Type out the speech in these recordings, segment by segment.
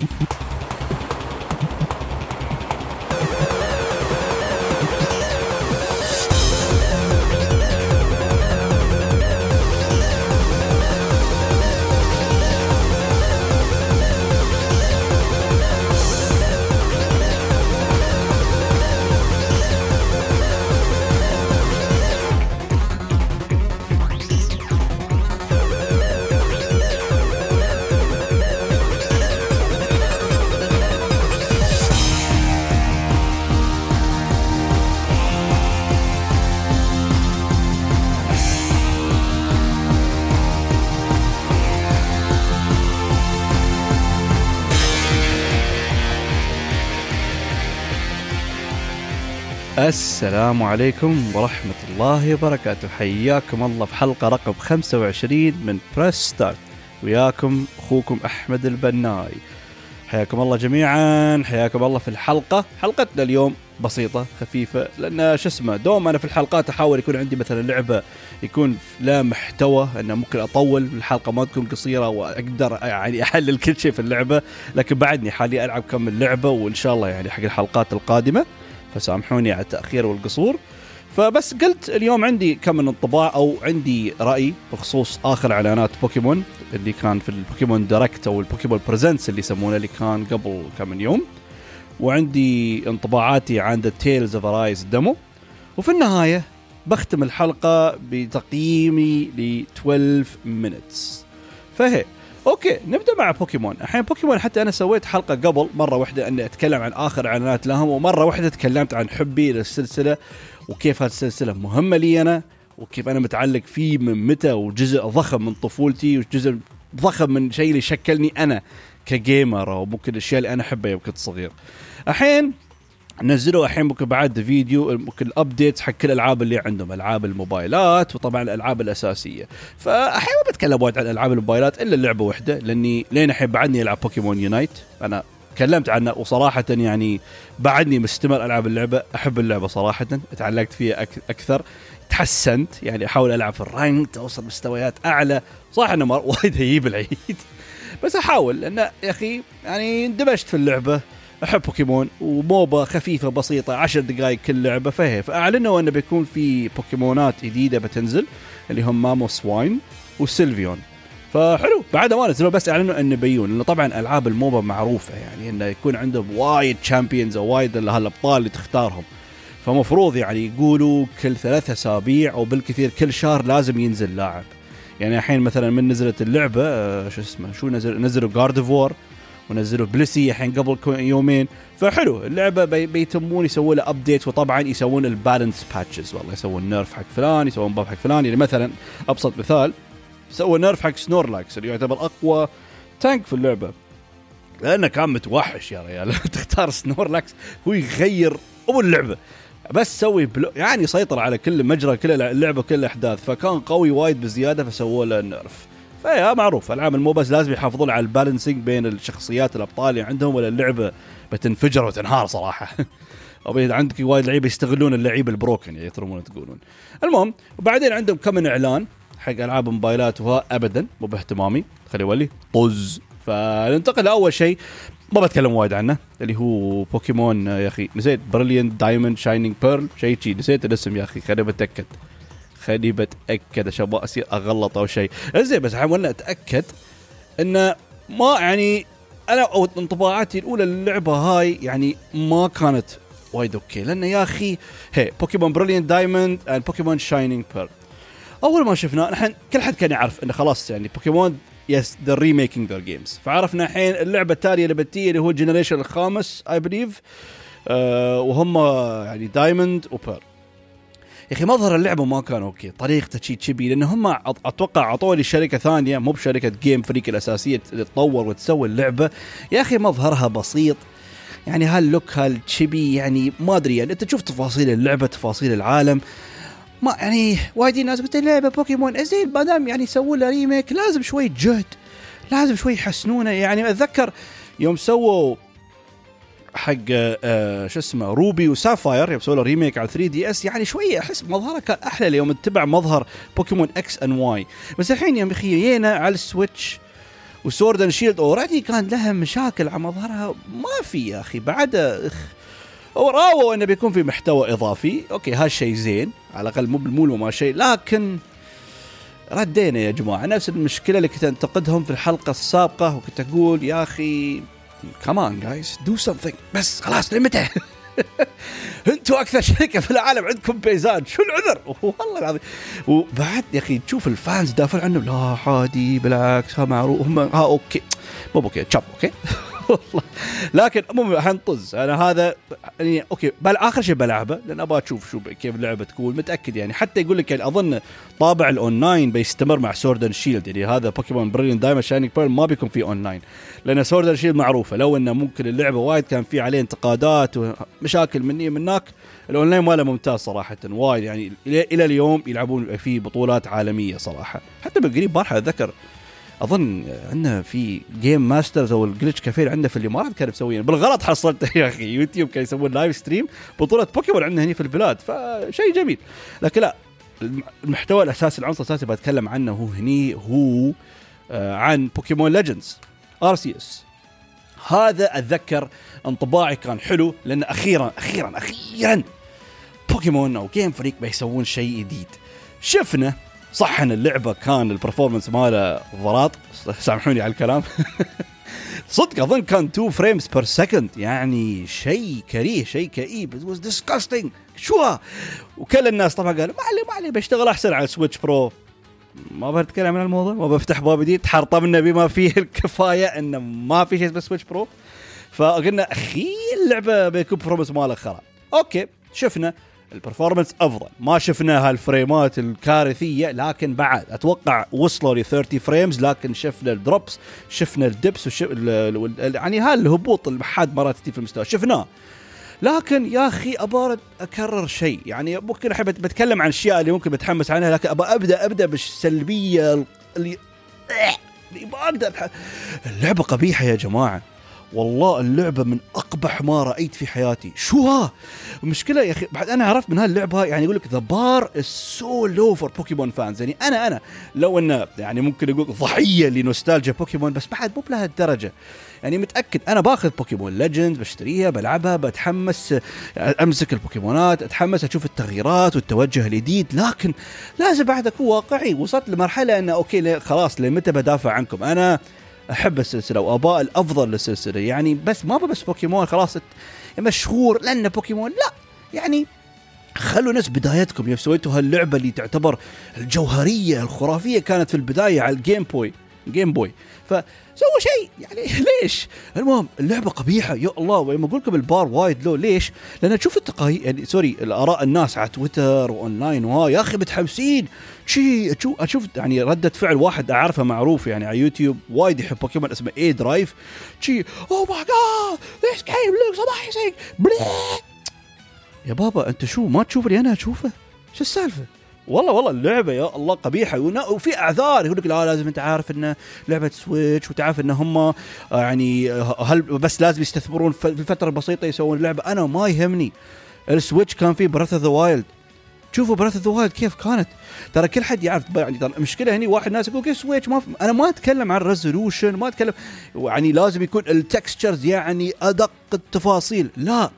you السلام عليكم ورحمة الله وبركاته. حياكم الله في حلقة رقم 25 من Press Start وياكم أخوكم أحمد البناي. حياكم الله جميعا. حياكم الله في الحلقة. حلقتنا اليوم بسيطة خفيفة لأن شو اسمه دوم أنا في الحلقات أحاول يكون عندي مثلا لعبة يكون لا محتوى أنه ممكن أطول الحلقة ما تكون قصيرة وأقدر يعني أحلل كل شيء في اللعبة. لكن بعدني حاليا ألعب كم من لعبة وإن شاء الله يعني حق الحلقات القادمة. فسامحوني على التأخير والقصور. فبس قلت اليوم عندي كم من انطباع أو عندي رأي بخصوص آخر إعلانات بوكيمون اللي كان في البوكيمون Direct أو البوكيمون Presents اللي يسمونه اللي كان قبل كم من يوم. وعندي انطباعاتي عن the Tales of Arise demo وفي النهاية بختم الحلقة بتقييمي ل 12 minutes. فهي okay نبدا مع بوكيمون الحين بوكيمون حتى أنا سويت حلقة قبل مرة واحدة إني أتكلم عن آخر إعلانات لهم ومرة واحدة تكلمت عن حبي للسلسلة وكيف هذه السلسلة مهمة لي أنا وكيف أنا متعلق فيه من متى وجزء ضخم من طفولتي وجزء ضخم من شيء اللي شكلني أنا ك gamer أو ممكن الأشياء اللي أنا أحبها يوم كنت صغير. الحين نزلوا الحين ممكن بعد فيديو ممكن ال update حق كل الألعاب اللي عندهم ألعاب الموبايلات وطبعا الألعاب الأساسية. فالحين ما بتكلم وايد عن العاب الموبايلات إلا لعبة واحدة لأني لين الحين بعدني ألعب بوكيمون Unite أنا تكلمت عنه وصراحة يعني بعدني مستمر ألعب اللعبة أحب اللعبة صراحة تعلقت فيها أكثر تحسنت يعني أحاول ألعب في ال rank توصل مستويات أعلى. صح إنه وايد هيب العيد. بس أحاول لأن يا أخي يعني اندمجت في اللعبة. أحب بوكيمون و MOBA خفيفة بسيطة 10 دقائق كل لعبة فهي. فاعلنوا إنه بيكون في بوكيمونات جديدة بتنزل اللي هم مامو سواين وسيلفيون. فحلو بعد ما نزلوا بس أعلنوا إنه بيون لأنه طبعا ألعاب ال MOBA معروفة يعني إنه يكون عندهم وايد champions أو وايد هالأبطال اللي تختارهم. فمفروض يعني يقولوا كل ثلاثة أسابيع أو بالكثير كل شهر لازم ينزل لاعب. يعني الحين مثلا من نزلت اللعبة آه، شو اسمه شو نزل نزلوا جارد فور ونزلوا Blissey الحين قبل يومين. فحلو اللعبة بي بيتمون يسوون له update وطبعا يسوون ال balance patches والله يسوون nerf حق فلان يسوون buff حق فلان. يعني مثلا أبسط مثال سووا nerf حق سنورلاكس اللي يعتبر أقوى tank في اللعبة. لأنه كان متوحش يا ريال. تختار سنورلاكس هو يغير ابو اللعبة. بس سوي بلو يعني سيطر على كل مجرى كل اللعبة كل الأحداث. فكان قوي وايد بزيادة فسووا له nerf فيا معروف. العاب الموبايل لازم يحافظون على ال balancing بين الشخصيات الأبطال. اللي عندهم ولا اللعبة بتنفجر وتنهار صراحة. أو عندك وايد لعيبة يستغلون اللعيبه ال broken يعني يترمون تقولون. المهم وبعدين عندهم كم من إعلان حق ألعاب موبايلات وها ابدا مو باهتمامي. خلي يولي. طز. فننتقل لأول شيء ما بتكلم وايد عنه اللي هو بوكيمون يا أخي. نسيت. Brilliant Diamond Shining Pearl شيء شي. نسيت الاسم يا أخي. خليني بتاكد خليني بتأكد عشان ما أصير أغلط أو شيء. زين بس حاول أتأكد انه ما يعني أنا أو انطباعاتي الأولى للعبة هاي يعني ما كانت وايد okay. لأن يا أخي هي بوكيمون Brilliant Diamond and Pokémon Shining Pearl أول ما شفناه نحن كل حد كان يعرف انه خلاص يعني بوكيمون yes they're remaking their games فعرفنا الحين اللعبة التالية اللي بتجي اللي هو ال generation الخامس I believe أه وهم يعني Diamond و Pearl أخي مظهر اللعبة ما كان okay. طريقته شي chibi لأن هم أتوقع اعطوا لي شركه ثانية مو بشركة جيم فريك الأساسية تطور وتسوي اللعبة. يا أخي مظهرها بسيط. يعني هال look هال chibi يعني ما أدري. يعني أنت تشوف تفاصيل اللعبة تفاصيل العالم. ما يعني وايد ناس قلت لعبة بوكيمون زين ما دام يعني يسووا له remake لازم شوي جهد لازم شوي يحسنونه. يعني أتذكر يوم سووا حق آه شو اسمه Ruby و Sapphire يسوي له remake على 3DS يعني شوية أحس مظهره كان أحلى اليوم اتبع مظهر بوكيمون إكس ان واي بس الحين يا أخي جينا على ال Switch و Sword and Shield already كان لها مشاكل على مظهرها. ما في يا أخي بعد أخ وراووا إنه بيكون في محتوى إضافي. okay هالشيء زين على الأقل مو بالمول وما شيء. لكن ردينا يا جماعة نفس المشكلة اللي كنت أنتقدهم في الحلقة السابقة وكنت أقول يا أخي كمان guys do something بس خلاص لمتى؟ أنتم أكثر شركة في العالم عندكم بيزات. شو العذر؟ والله العظيم. وبعد يا أخي تشوف ال fans دافع عنه لا عادي بالعكس ها معروف هم ها okay. مو okay chap okay. والله. لكن المهم حنطز. أنا هذا يعني أوكي بال آخر شيء بلعبه لأن أبغى أشوف شو كيف اللعبة تكون. متأكد يعني. حتى يقول لك يعني أظن طابع الاونلاين بيستمر مع Sword and Shield يعني هذا بوكيمون Brilliant Diamond Shining Pearl ما بيكون في اونلاين لأن Sword and Shield معروفة. لو إنه ممكن اللعبة وايد كان في عليه انتقادات ومشاكل مني منك الاونلاين ماله ممتاز صراحة. وايد يعني إلى اليوم يلعبون فيه بطولات عالمية صراحة. حتى بالقريب بارحة أتذكر أظن عندنا في Game Masters أو ال Glitch Cafe عندنا في الإمارات كانوا مسويين. بالغلط حصلته يا أخي. يوتيوب كانوا يسوون live stream بطولة بوكيمون عندنا هنا في البلاد. فشيء جميل. لكن لا المحتوى الأساسي العنصر الأساسي بتكلم عنه هو هني هو آه عن بوكيمون Legends Arceus هذا أتذكر انطباعي كان حلو لأن أخيرا أخيرا أخيرا بوكيمون أو Game Freak بيسوون شيء جديد. شفنا صح إن اللعبة كان ال performance ماله ضراط. سامحوني على الكلام. صدق أظن كان 2 frames per second يعني شيء كريه شيء كئيب. it was disgusting شو وكل الناس طبعا قالوا ما علي ما علي بشتغل أحسن على Switch Pro ما بتكلم عن الموضوع. ما بفتح باب جديد. تحرطمنا بما فيه الكفاية انه ما في شيء اسمه Switch Pro فقلنا أخي اللعبة بيكون performance ماله خرا. okay شفنا. ال performance أفضل. ما شفنا هال frameات الكارثية لكن بعد. أتوقع وصلوا ل 30 frames لكن شفنا ال drops شفنا ال dips وشف... يعني هالهبوط حد مرات في المستوى. شفناه. لكن يا أخي أبغى أكرر شيء. يعني ممكن احب بتكلم عن اشياء اللي ممكن بتحمس عنها لكن أبغى أبدأ أبدأ بالسلبية اللي اللي بقدر اللعبة قبيحة يا جماعة. والله اللعبة من أقبح ما رأيت في حياتي. شو ها؟ المشكلة يا أخي بعد أنا عرفت من هاللعبه يعني يقول لك the bar is so low for Pokémon fans يعني أنا أنا لو انه يعني ممكن أقول ضحية لنوستالجيا بوكيمون بس بعد مو بلهالدرجه يعني متأكد أنا باخذ بوكيمون Legends بشتريها بلعبها بتحمس أمسك البوكيمونات أتحمس أشوف التغييرات والتوجه الجديد لكن لازم بعد اكون واقعي. وصلت لمرحلة انه okay خلاص لمتى بدافع عنكم؟ أنا أحب السلسلة وأبا الأفضل للسلسلة. يعني بس ما بس بوكيمون خلاص مشهور لأن بوكيمون لا. يعني خلوا ناس بدايتكم. يوم سويتوا هاللعبة اللي تعتبر الجوهرية الخرافية كانت في البداية على ال Game Boy Game Boy فسووا شيء يعني ليش؟ المهم اللعبة قبيحة يا الله ولما أقول لكم البار وايد low ليش؟ لأن تشوف التقاي يعني sorry الآراء الناس على تويتر وأونلاين وها يا أخي متحمسين شي أشوف يعني ردة فعل واحد أعرفه معروف يعني على يوتيوب وايد يحب بوكيمون اسمه اي درايف شي oh my god this game looks amazing يا بابا أنت شو ما تشوف اللي أنا أشوفه؟ شو السالفة؟ والله والله اللعبة يا الله قبيحة. وفي أعذار يقول لك لا لازم أنت عارف انه لعبة Switch وتعرف إن هم آه، يعني آه، هل بس لازم يستثمرون في الفترة البسيطه يسوون اللعبه أنا ما يهمني. ال Switch كان فيه Breath of the Wild شوفوا Breath of the Wild كيف كانت. ترى كل حد يعرف يعني ترى المشكلة هني واحد ناس يقول كيف Switch ما أنا ما أتكلم عن ال resolution ما أتكلم يعني لازم يكون ال textures يعني أدق التفاصيل. لا.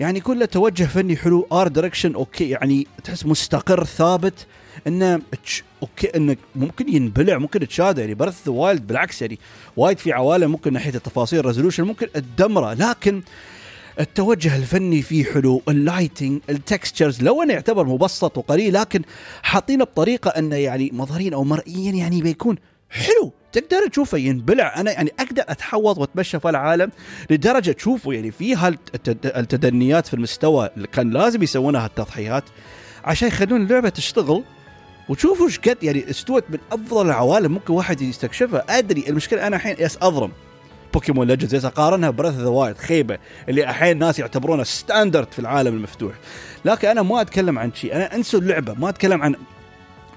يعني كله توجه فني حلو art direction okay يعني تحس مستقر ثابت إنه okay انك ممكن ينبلع ممكن تشاهده يعني Breath Wild بالعكس يعني وايد في عوالم ممكن ناحية التفاصيل resolution ممكن تدمره لكن التوجه الفني فيه حلو ال lighting ال textures لو انه يعتبر مبسط وقليل لكن حاطينه بطريقة إنه يعني مظهريا أو مرئيا يعني بيكون حلو. تقدر تشوفه ينبلع. أنا يعني أقدر أتحوط وأتمشى في العالم لدرجة تشوفه يعني في هالتدنيات في المستوى اللي كان لازم يسوونها هالتضحيات عشان يخلون اللعبة تشتغل. وتشوفوا إيش قد يعني استوت من أفضل العوالم. ممكن واحد يستكشفها. أدري المشكلة أنا الحين yes اضرم بوكيمون ليجندز أقارنها بريث ذا وايد خيبة. اللي الحين الناس يعتبرونها ستاندرد في العالم المفتوح. لكن أنا ما أتكلم عن شيء. أنا أنسوا اللعبة. ما أتكلم عن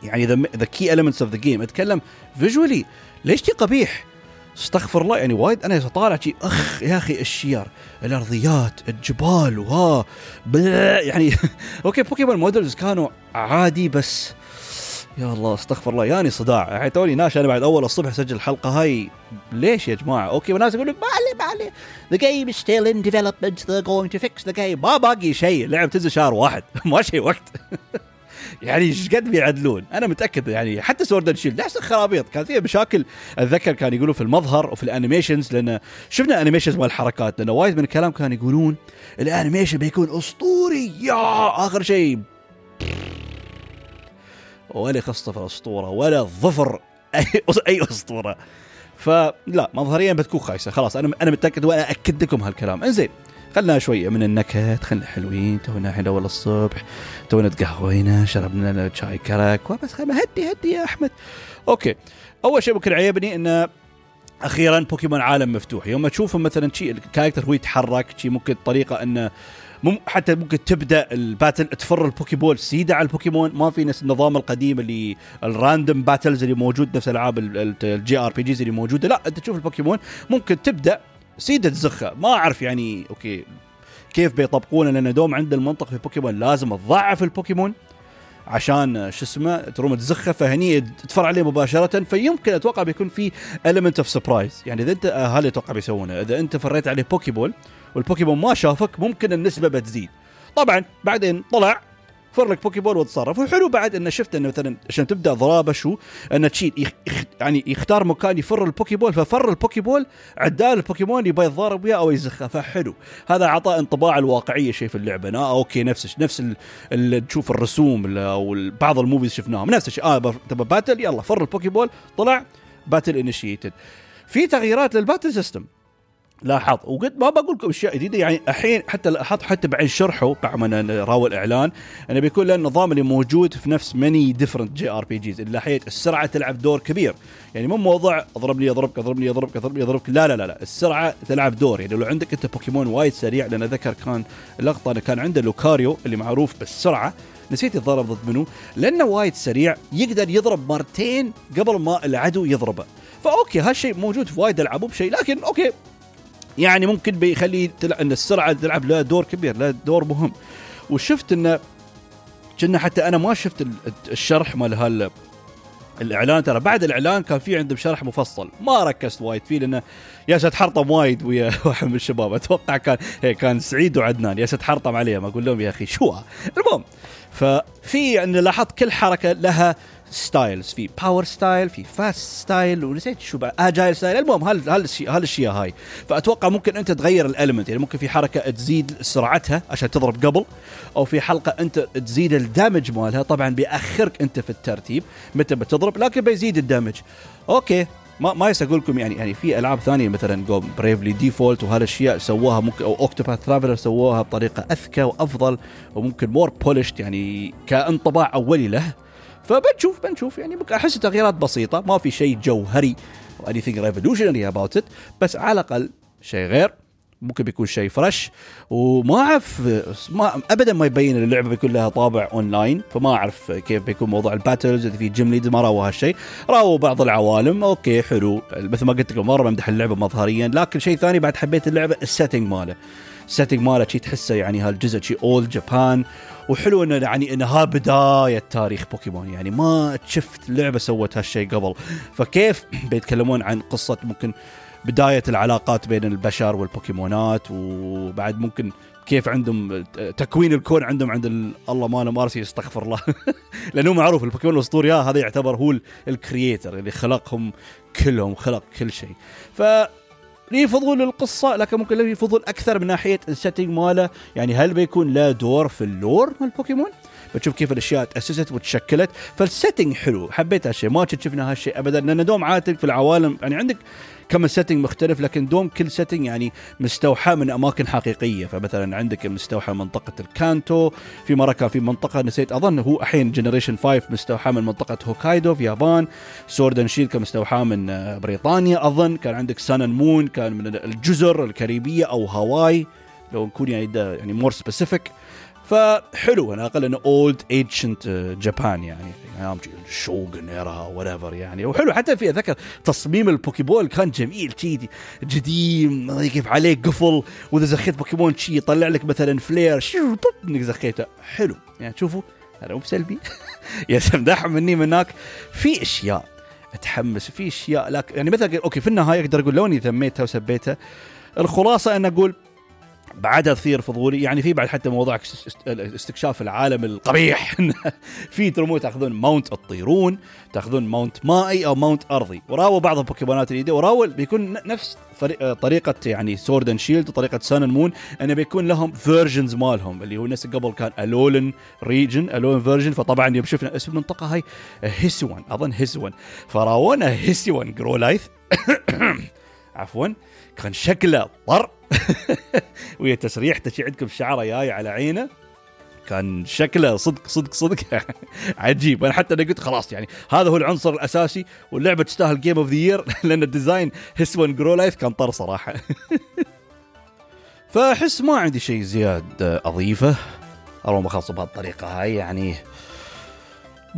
يعني ذا كي elements اوف ذا جيم أتكلم فيجولي ليش تي قبيح؟ استغفر الله يعني وايد أنا طالع شي أخ يا أخي الشير الأرضيات الجبال وها يعني أوكي بوكيمون مودلز كانوا عادي بس يا الله استغفر الله ياني صداع. يعني توني ناش أنا بعد أول الصبح أسجل الحلقة هاي. ليش يا جماعة؟ okay وناس يقولون ما عليه ما عليه. Game is still in development. They're going to fix the game. ما باقي شيء. اللعبه تنزل شهر واحد. ما شيء وقت. يعني إيش قد بيعدلون؟ أنا متأكد يعني حتى Sword Shield نفس الخرابيط. كان فيها مشاكل. أتذكر كان يقولوا في المظهر وفي ال animations لأن شفنا animations مال الحركات لأن وايد من الكلام كانوا يقولون ال animation بيكون أسطوري. يا! آخر شيء. ولا قصة الاسطوره ولا ظفر. أي أي أسطورة. فلا مظهريا بتكون خايسة. خلاص أنا أنا متأكد وأنا اكد لكم هالكلام. إنزين. خلنا شوية من النكهات خلنا حلوين تونا الحين أول الصبح تونا تقهوينا شربنا لنا شاي كرك وبس خلنا هدي هدي يا أحمد. أوكي. أول شيء ممكن عيبني إنه أخيرا بوكيمون عالم مفتوح. يوم تشوفه مثلا شيء ال character هو يتحرك شيء ممكن طريقة انه مم حتى ممكن تبدأ ال battle تفر البوكيبول سيدة على البوكيمون. ما في نفس النظام القديم اللي ال random battles اللي موجود نفس ألعاب ال JRPGs اللي موجودة. لا أنت تشوف البوكيمون ممكن تبدأ سيدة تزخه ما أعرف يعني أوكي كيف بيطبقونه لأن دوم عند المنطق في بوكيمون لازم تضعف البوكيمون عشان شو اسمه تروم تزخه فهني تفر عليه مباشرة. فيمكن أتوقع بيكون في element of surprise يعني إذا أنت هذا أتوقع بيسوونه. إذا أنت فريت عليه بوكيبول والبوكيمون ما شافك ممكن النسبة بتزيد. طبعا بعدين طلع فر لك بوكي بول وتصرف. وحلو بعد انه شفت انه مثلا عشان تبدأ ضرابة شو؟ انه تشيل يخ يعني يختار مكان يفر البوكي بول ففر البوكي بول عدال البوكيمون يبغى يتضارب وياه أو يزخه. فحلو. هذا اعطى انطباع الواقعية شيء في اللعبة. آه أوكي نفس نفس اللي تشوف الرسوم أو بعض ال movies شفناهم. نفس الشيء. آه تبى battle؟ يلا فر البوكي بول طلع battle initiated في تغييرات لل battle system لاحظ. وقلت ما بقول لكم أشياء جديدة يعني الحين حتى لاحظت حتى بعد شرحه بعد ما راوا الإعلان. انه بيكون له النظام اللي موجود في نفس many different JRPGs اللي ناحيه السرعة تلعب دور كبير. يعني مو موضوع اضرب لي اضربك اضرب لي اضربك اضرب لي اضربك. لا لا لا لا. السرعة تلعب دور. يعني لو عندك أنت بوكيمون وايد سريع لأن ذكر كان اللقطة انه كان عنده لوكاريو اللي معروف بالسرعة. نسيت يتضرب ضد منو. لأنه وايد سريع يقدر يضرب مرتين قبل ما العدو يضربه. فأوكي هالشيء موجود في وايد ألعاب بشيء لكن أوكي يعني ممكن بيخلي إن السرعة تلعب لها دور كبير لها دور مهم. وشفت انه كنا حتى أنا ما شفت الشرح مال هال الإعلان. ترى بعد الإعلان كان في عندهم شرح مفصل ما ركزت وايد فيه لأنه يا حرطم وايد ويا واحد من الشباب. أتوقع كان هي كان سعيد وعدنان. يا حرطم عليهم. أقول لهم يا أخي شو؟ المهم ففي يعني لاحظت كل حركة لها styles في power style في fast style ونسيت شو بعد agile style المهم هالشيء هالاشياء هاي. فأتوقع ممكن أنت تغير ال element يعني ممكن في حركة تزيد سرعتها عشان تضرب قبل أو في حركة أنت تزيد ال damage مالها. طبعا بيأخرك أنت في الترتيب متى بتضرب لكن بيزيد ال damage أوكي. ما ما أقول لكم يعني يعني في ألعاب ثانية مثلا جو Bravely Default وهالأشياء سووها ممكن أو Octopath Traveler سووها بطريقة أذكى وأفضل وممكن more polished يعني كانطباع أولي له. فبنشوف بنشوف. يعني أحس تغييرات بسيطة ما في شيء جوهري أو anything revolutionary about it بس على الأقل شيء غير. ممكن بيكون شيء fresh وما أعرف ما ابدا ما يبين اللعبة بيكون لها طابع اونلاين فما أعرف كيف بيكون موضوع ال battles إذا في gym leader ما راوا هالشيء. راوا بعض العوالم أوكي حلو. مثل ما قلت لكم مرة بمدح اللعبة مظهريا لكن شيء ثاني بعد حبيت اللعبة ال setting ماله. ال setting ماله شي تحسه يعني هالجزء شي old Japan وحلو إنه يعني انها بداية تاريخ بوكيمون يعني ما شفت لعبة سوت هالشيء قبل. فكيف بيتكلمون عن قصة ممكن بداية العلاقات بين البشر والبوكيمونات وبعد ممكن كيف عندهم تكوين الكون عندهم عند الله ماله Arceus استغفر الله. لأنه معروف البوكيمون الأسطوري هذا يعتبر هو ال creator اللي خلقهم كلهم خلق كل شيء. ف لي فضول القصة لكن ممكن لي فضول أكثر من ناحية ال setting ماله. يعني هل بيكون له دور في ال lore مال بوكيمون؟ بتشوف كيف الأشياء تأسست وتشكلت. فال setting حلو. حبيت هالشيء. ما شفنا هالشيء ابدا لأن دوم عاتق في العوالم. يعني عندك كم setting مختلف لكن دوم كل setting يعني مستوحى من أماكن حقيقية. فمثلا عندك مستوحى منطقة الكانتو في مره كان في منطقة نسيت أظن هو الحين generation 5 مستوحى من منطقة هوكايدو في اليابان Sword and Shield كان مستوحى من بريطانيا أظن. كان عندك Sun Moon كان من الجزر الكاريبية أو هاواي لو نكون يعني يعني more specific فحلو أنا أقل إنه old ancient Japan يعني. أيام ال shogun era what يعني. وحلو حتى في أتذكر تصميم البوكيبول كان جميل شي قديم كيف عليه قفل وإذا زخيت بوكيمون شي يطلع لك مثلا flare شو إنك زخيته. حلو. يعني تشوفوا أنا مو بسلبي. يا دحم مني من هناك. في أشياء اتحمس في أشياء لكن يعني مثلا أوكي في النهاية أقدر أقول لو أني ذميتها وسبيتها الخلاصة إن أقول بعدها تثير فضولي يعني في بعد حتى موضوع استكشاف العالم القبيح. في ترمون تاخذون mount تطيرون تاخذون mount مائي أو mount أرضي. وراوا بعض البوكيمونات الجديدة وراوا بيكون نفس طريقة يعني Sword and Shield وطريقة Sun and Moon إنه بيكون لهم versions مالهم اللي هو نفس قبل كان Alolan region Alolan version فطبعا يوم شفنا اسم المنطقة هاي Hisuian أظن Hisuian فراونا Hisuian Growlithe عفوا كان شكله طر ويا تسريحته شي عندكم شعره جاي على عينه. كان شكله صدق صدق صدق. عجيب. أنا حتى أنا قلت خلاص يعني هذا هو العنصر الأساسي واللعبة تستاهل game of the year لأن ال design هيسون جرو life كان طر صراحة. فاحس ما عندي شيء زياد أضيفه. أروح بخلص بهالطريقه هاي يعني.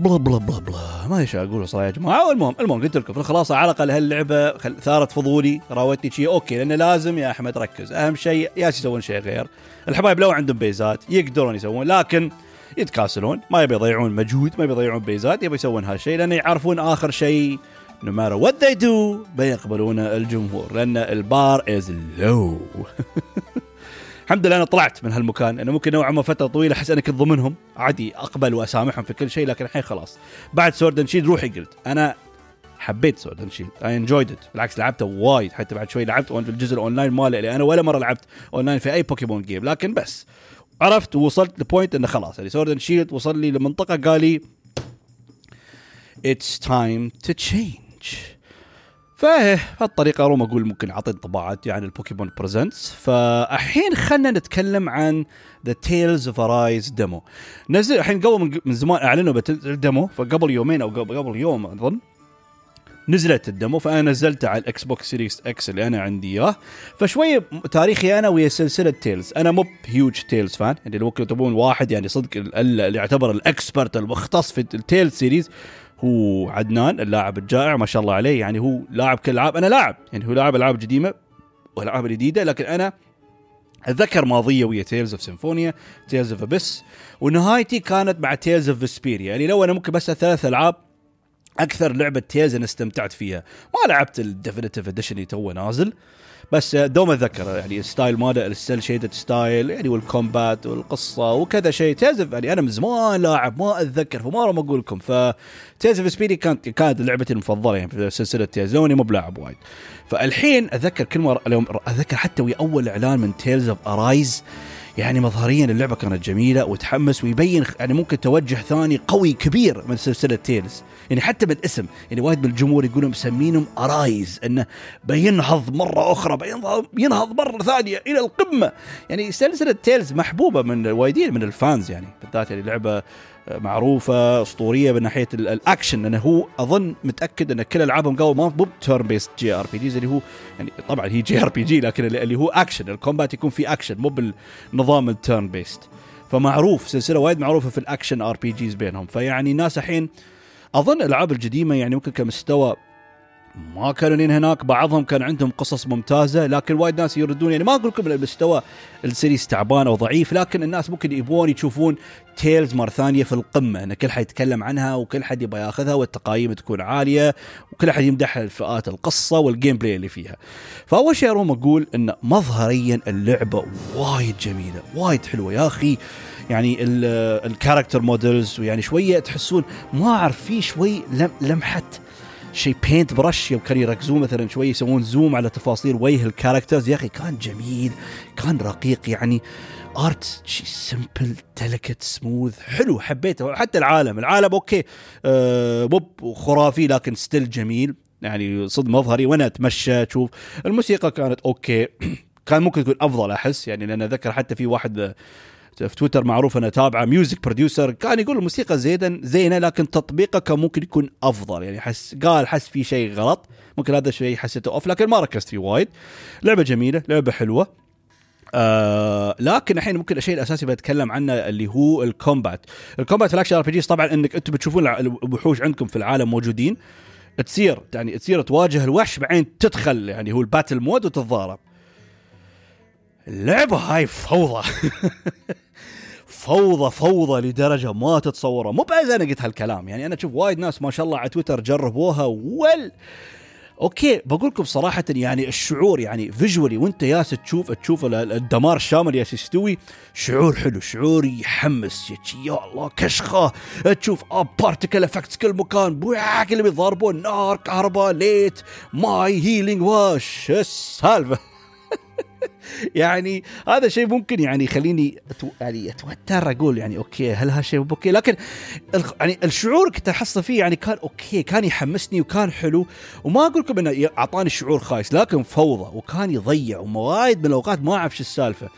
بلا بلا بلا بلا. ما إيش أقول صراحة يا جماعة. المهم المهم قلت لكم في الخلاصة على الأقل هاللعبة ثارت فضولي راوتني شيء أوكي لأنه لازم يا أحمد ركز. أهم شيء يا يسوون شيء غير. الحبايب لو عندهم بيزات يقدرون يسوون لكن يتكاسلون. ما يبي يضيعون مجهود ما يبي يضيعون بيزات يبي يسوون هالشيء لأنه يعرفون آخر شيء no matter what they do بيقبلون الجمهور. لأن ال bar is low الحمد لله أنا طلعت من هالمكان أنا ممكن نوعا ما فترة طويلة أحس أني كنت ضمنهم. عادي أقبل وأسامحهم في كل شيء لكن الحين خلاص. بعد Sword Shield روحي قلت أنا حبيت Sword and Shield I enjoyed it بالعكس لعبته وايد حتى بعد شوي لعبت في الجزء الأونلاين ماله اللي أنا ولا مرة لعبت أونلاين في أي بوكيمون game لكن بس. عرفت ووصلت ل point إنه خلاص. يعني Sword and Shield وصل لي لمنطقة قال لي it's time to change فبهالطريقة روم أقول ممكن اعطي انطباعات يعني البوكيمون Presents. فالحين خلينا نتكلم عن the Tales of Arise demo نزل الحين قبل من زمان أعلنوا بال demo فقبل يومين أو قبل يوم أظن نزلت ال demo فأنا نزلته على ال Xbox Series X اللي أنا عندي إياه. فشويه تاريخي أنا ويا سلسلة Tales أنا مو huge Tales fan يعني لو تبون واحد يعني صدق اللي يعتبر ال expert المختص في ال Tales series هو عدنان اللاعب الجائع ما شاء الله عليه. يعني هو لاعب كل العاب أنا لاعب. يعني هو لاعب ألعاب قديمة والالعاب الجديده لكن أنا أتذكر ماضية ويا Tales of Symphonia Tales of Abyss ونهايتي كانت مع Tales of Vesperia يعني لو أنا ممكن بس ثلاث ألعاب أكثر لعبة Tales أنا استمتعت فيها. ما لعبت ال definitive edition اللي تو نازل. بس دوم اتذكر يعني ال style ماله ال cel shaded style يعني وال combat والقصة وكذا شيء. Tales of يعني أنا من زمان لاعب ما أتذكر فما أقول لكم. ف Tales of Vesperia كانت كانت لعبتي المفضلة يعني في سلسلة Tales لوني مو بلاعب وايد. فالحين أتذكر كل مره أتذكر حتى ويا أول إعلان من Tales of Arise يعني مظهريا اللعبة كانت جميلة وتحمس ويبين يعني ممكن توجه ثاني قوي كبير من سلسلة Tales. يعني حتى من اسم يعني وايد من الجمهور يقولون مسمينهم Arise إنه بينهض مرة أخرى بينهض مرة ثانية إلى القمة. يعني سلسلة Tales محبوبة من وايدين من ال fans يعني بالذات يعني لعبة معروفة أسطورية من ناحية الأكشن لأنه هو أظن متأكد أن كل ألعابهم قبل ما مو turn based JRPGs اللي هو يعني طبعا هي JRPG لكن اللي هو action ال combat يكون في أكشن مو بالنظام ال turn based فمعروف سلسلة وايد معروفة في ال action RPGs بينهم. فيعني الناس الحين أظن الألعاب القديمة يعني ممكن كمستوى ما كانوا هناك بعضهم كان عندهم قصص ممتازة لكن وايد ناس يردون يعني ما أقول لكم المستوى ال series تعبان أو ضعيف لكن الناس ممكن يبون يشوفون Tales مرة ثانية في القمة إن كل حد يتكلم عنها وكل حد يبغى ياخذها والتقاييم تكون عالية وكل أحد يمدح الفئات القصة وال gameplay اللي فيها. فأول شيء أروم أقول إن مظهريا اللعبة وايد جميلة وايد حلوة يا أخي يعني ال character models ويعني شوية تحسون ما أعرف في شوي لمحة شيء paint brush يوم كانوا يركزون مثلا شوي يسوون zoom على تفاصيل وجه ال characters يا أخي كان جميل كان رقيق يعني. art شيء simple delicate smooth حلو حبيته. حتى العالم العالم أوكي آه مو خرافي لكن still جميل. يعني صدق مظهري. وأنا أتمشى أشوف. الموسيقى كانت أوكي. كان ممكن تكون أفضل أحس. يعني لأن أتذكر حتى في واحد في تويتر معروف أنا تابعه music producer كان يقول الموسيقى زينه زينة لكن تطبيقها كان ممكن يكون أفضل. يعني حس قال حس في شيء غلط. ممكن هذا الشيء حسيته off لكن ما ركزت فيه وايد. لعبة جميلة لعبة حلوة. آه لكن الحين ممكن الشيء الأساسي بتكلم عنه اللي هو ال combat. ال combat ال action RPGs طبعا إنك أنتم بتشوفون الوحوش عندكم في العالم موجودين. تصير يعني تصير تواجه الوحش بعدين تدخل. يعني هو ال battle mode وتتضارب. اللعبة هاي فوضى. فوضى فوضى لدرجة ما تتصورها. مو بس أنا قلت هالكلام. يعني أنا أشوف وايد ناس ما شاء الله على تويتر جربوها وال أوكي بقول لكم صراحة يعني الشعور يعني visually وأنت ياس تشوف تشوف الدمار الشامل ياس يستوي شعور حلو شعور يحمس. يا الله كشخة. تشوف اب particle effects كل مكان. بواك اللي بيضربون نار كهرباء light ماي healing واش السالفة. يعني هذا شيء ممكن يعني يخليني أتو... يعني أتوتر أقول يعني أوكي هل هالشيء أوكي لكن يعني الشعور كنت احصل فيه يعني كان أوكي كان يحمسني وكان حلو. وما أقول لكم إنه أعطاني شعور خايس لكن فوضى وكان يضيع ووايد من الأوقات ما أعرف شو السالفة.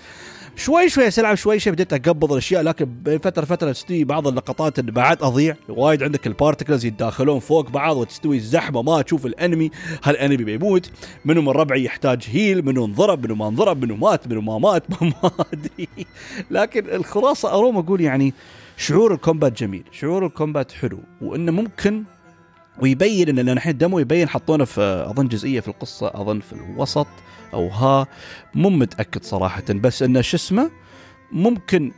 شوي شوي العب شوي شوي بديت أقبض الأشياء لكن بين فترة فتره تستوي بعض اللقطات اللي بعد أضيع. وايد عندك ال particles يتداخلون فوق بعض وتستوي الزحمة ما تشوف ال enemy هل ال enemy بيموت؟ منو من ربعي يحتاج heal منو انضرب؟ منو ما انضرب؟ منو مات؟ منو ما مات؟ ما أدري. لكن الخلاصة أروم أقول يعني شعور ال combat جميل شعور ال combat حلو وإنه ممكن ويبين إن لأن الحين demo يبين حطونا في أظن جزئية في القصة أظن في الوسط أو ها مو متأكد صراحة. بس انه شو اسمه ممكن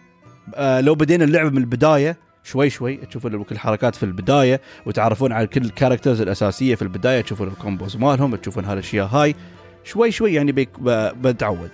آه لو بدينا اللعبه من البداية شوي شوي تشوفون كل الحركات في البداية وتعرفون على كل ال characters الأساسية في البداية تشوفون ال combos مالهم تشوفون هالأشياء هاي. شوي شوي يعني بتعود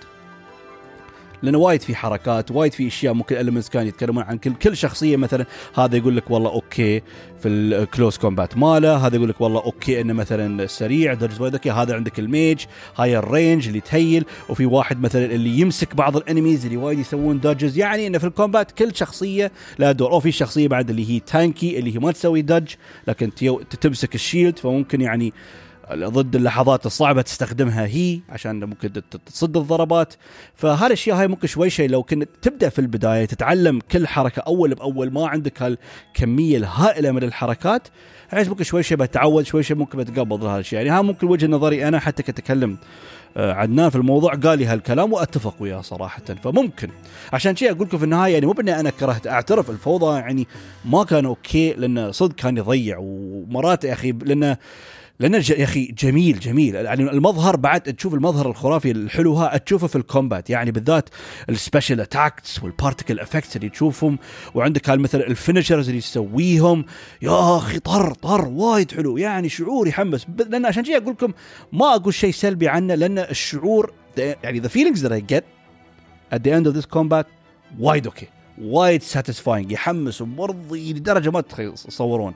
لأنه وايد في حركات وايد في أشياء ممكن elements كانوا يتكلمون عن كل كل شخصية مثلا هذا يقول لك والله okay في ال close combat ماله هذا يقول لك والله okay إنه مثلا سريع درجه هذا عندك ال mage هاي ال range اللي ت heal وفي واحد مثلا اللي يمسك بعض ال enemies اللي وايد يسوون dodges يعني إنه في ال combat كل شخصية لها دور. أو في شخصية بعد اللي هي tanky اللي هي ما تسوي dodge لكن تمسك ال shield فممكن يعني ضد اللحظات الصعبة تستخدمها هي عشان ممكن تصد الضربات. فهذه الأشياء هاي ممكن شوي شوي لو كنت تبدأ في البداية تتعلم كل حركة أول بأول ما عندك هالكمية الهائلة من الحركات عايز ممكن شوي شوي بتعود شوي شوي ممكن بتقبض هذا الشيء يعني ها ممكن وجهة نظري أنا حتى كنت اتكلم آه، عدنان في الموضوع قال لي هالكلام وأتفق وياه صراحة. فممكن. عشان شيء أقول لكم في النهاية يعني مو بأني أنا كرهت أعترف الفوضى يعني ما كان okay لأنه صدق كان يضيع. ومرات يا أخي لأنه لأن يا أخي جميل جميل. يعني المظهر بعد تشوف المظهر الخرافي الحلو ها تشوفه في ال combat. يعني بالذات ال special attacks وال particle effects اللي تشوفهم. وعندك مثلا ال finishers اللي يسويهم يا أخي طر طر وايد حلو. يعني شعور يحمس. لأن عشان شيء أقول لكم ما أقول شيء سلبي عنه لأن الشعور يعني the feelings that I get at the end of this combat وايد okay وايد satisfying يحمس ومرضي لدرجة ما تتصورون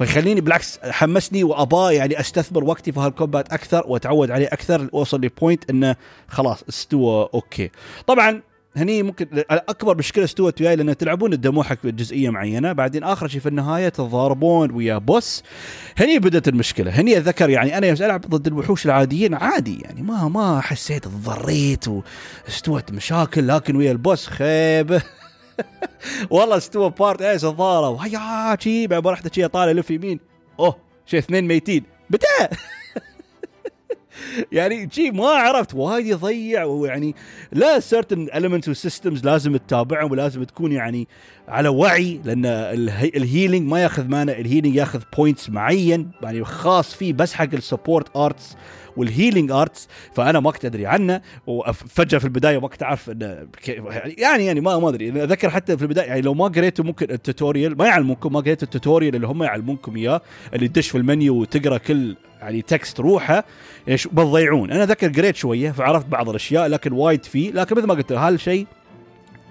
فيخليني بالعكس حمسني واباه يعني أستثمر وقتي في هال combat أكثر وأتعود عليه أكثر اوصل ل point إنه خلاص استوى okay. طبعا هني ممكن اكبر مشكلة استوت وياي لأن تلعبون الدموحك في جزئية معينة بعدين آخر شيء في النهاية تتضاربون ويا بوس. هني بدأت المشكلة. هني أتذكر يعني أنا يوم ألعب ضد الوحوش العاديين عادي يعني ما ما حسيت تضريت واستوت مشاكل لكن ويا البوس خيبه والله استوى بارت إيش الظاهره وهيا شي بعد ما رحت شي طالع لف يمين اوه شي اثنين ميتين. متى يعني شي ما عرفت وايد يضيع ويعني لا certain elements و systems لازم تتابعهم ولازم تكون يعني على وعي لأن ال healing ما ياخذ mana ال healing ياخذ points معين. يعني خاص فيه بس حق ال support arts وال healing arts فأنا ما كنت أدري عنه. وفجأة في البداية ما كنت اعرف إنه يعني يعني ما ما أدري. أذكر حتى في البداية يعني لو ما قريتوا ممكن ال tutorial ما يعلمونكم ما قريتوا ال tutorial اللي هم يعلمونكم إياه اللي تدش في المنيو وتقرأ كل يعني text روحه إيش؟ بتضيعون. أنا أذكر قريت شوية فعرفت بعض الأشياء لكن وايد فيه. لكن مثل ما قلت هالشيء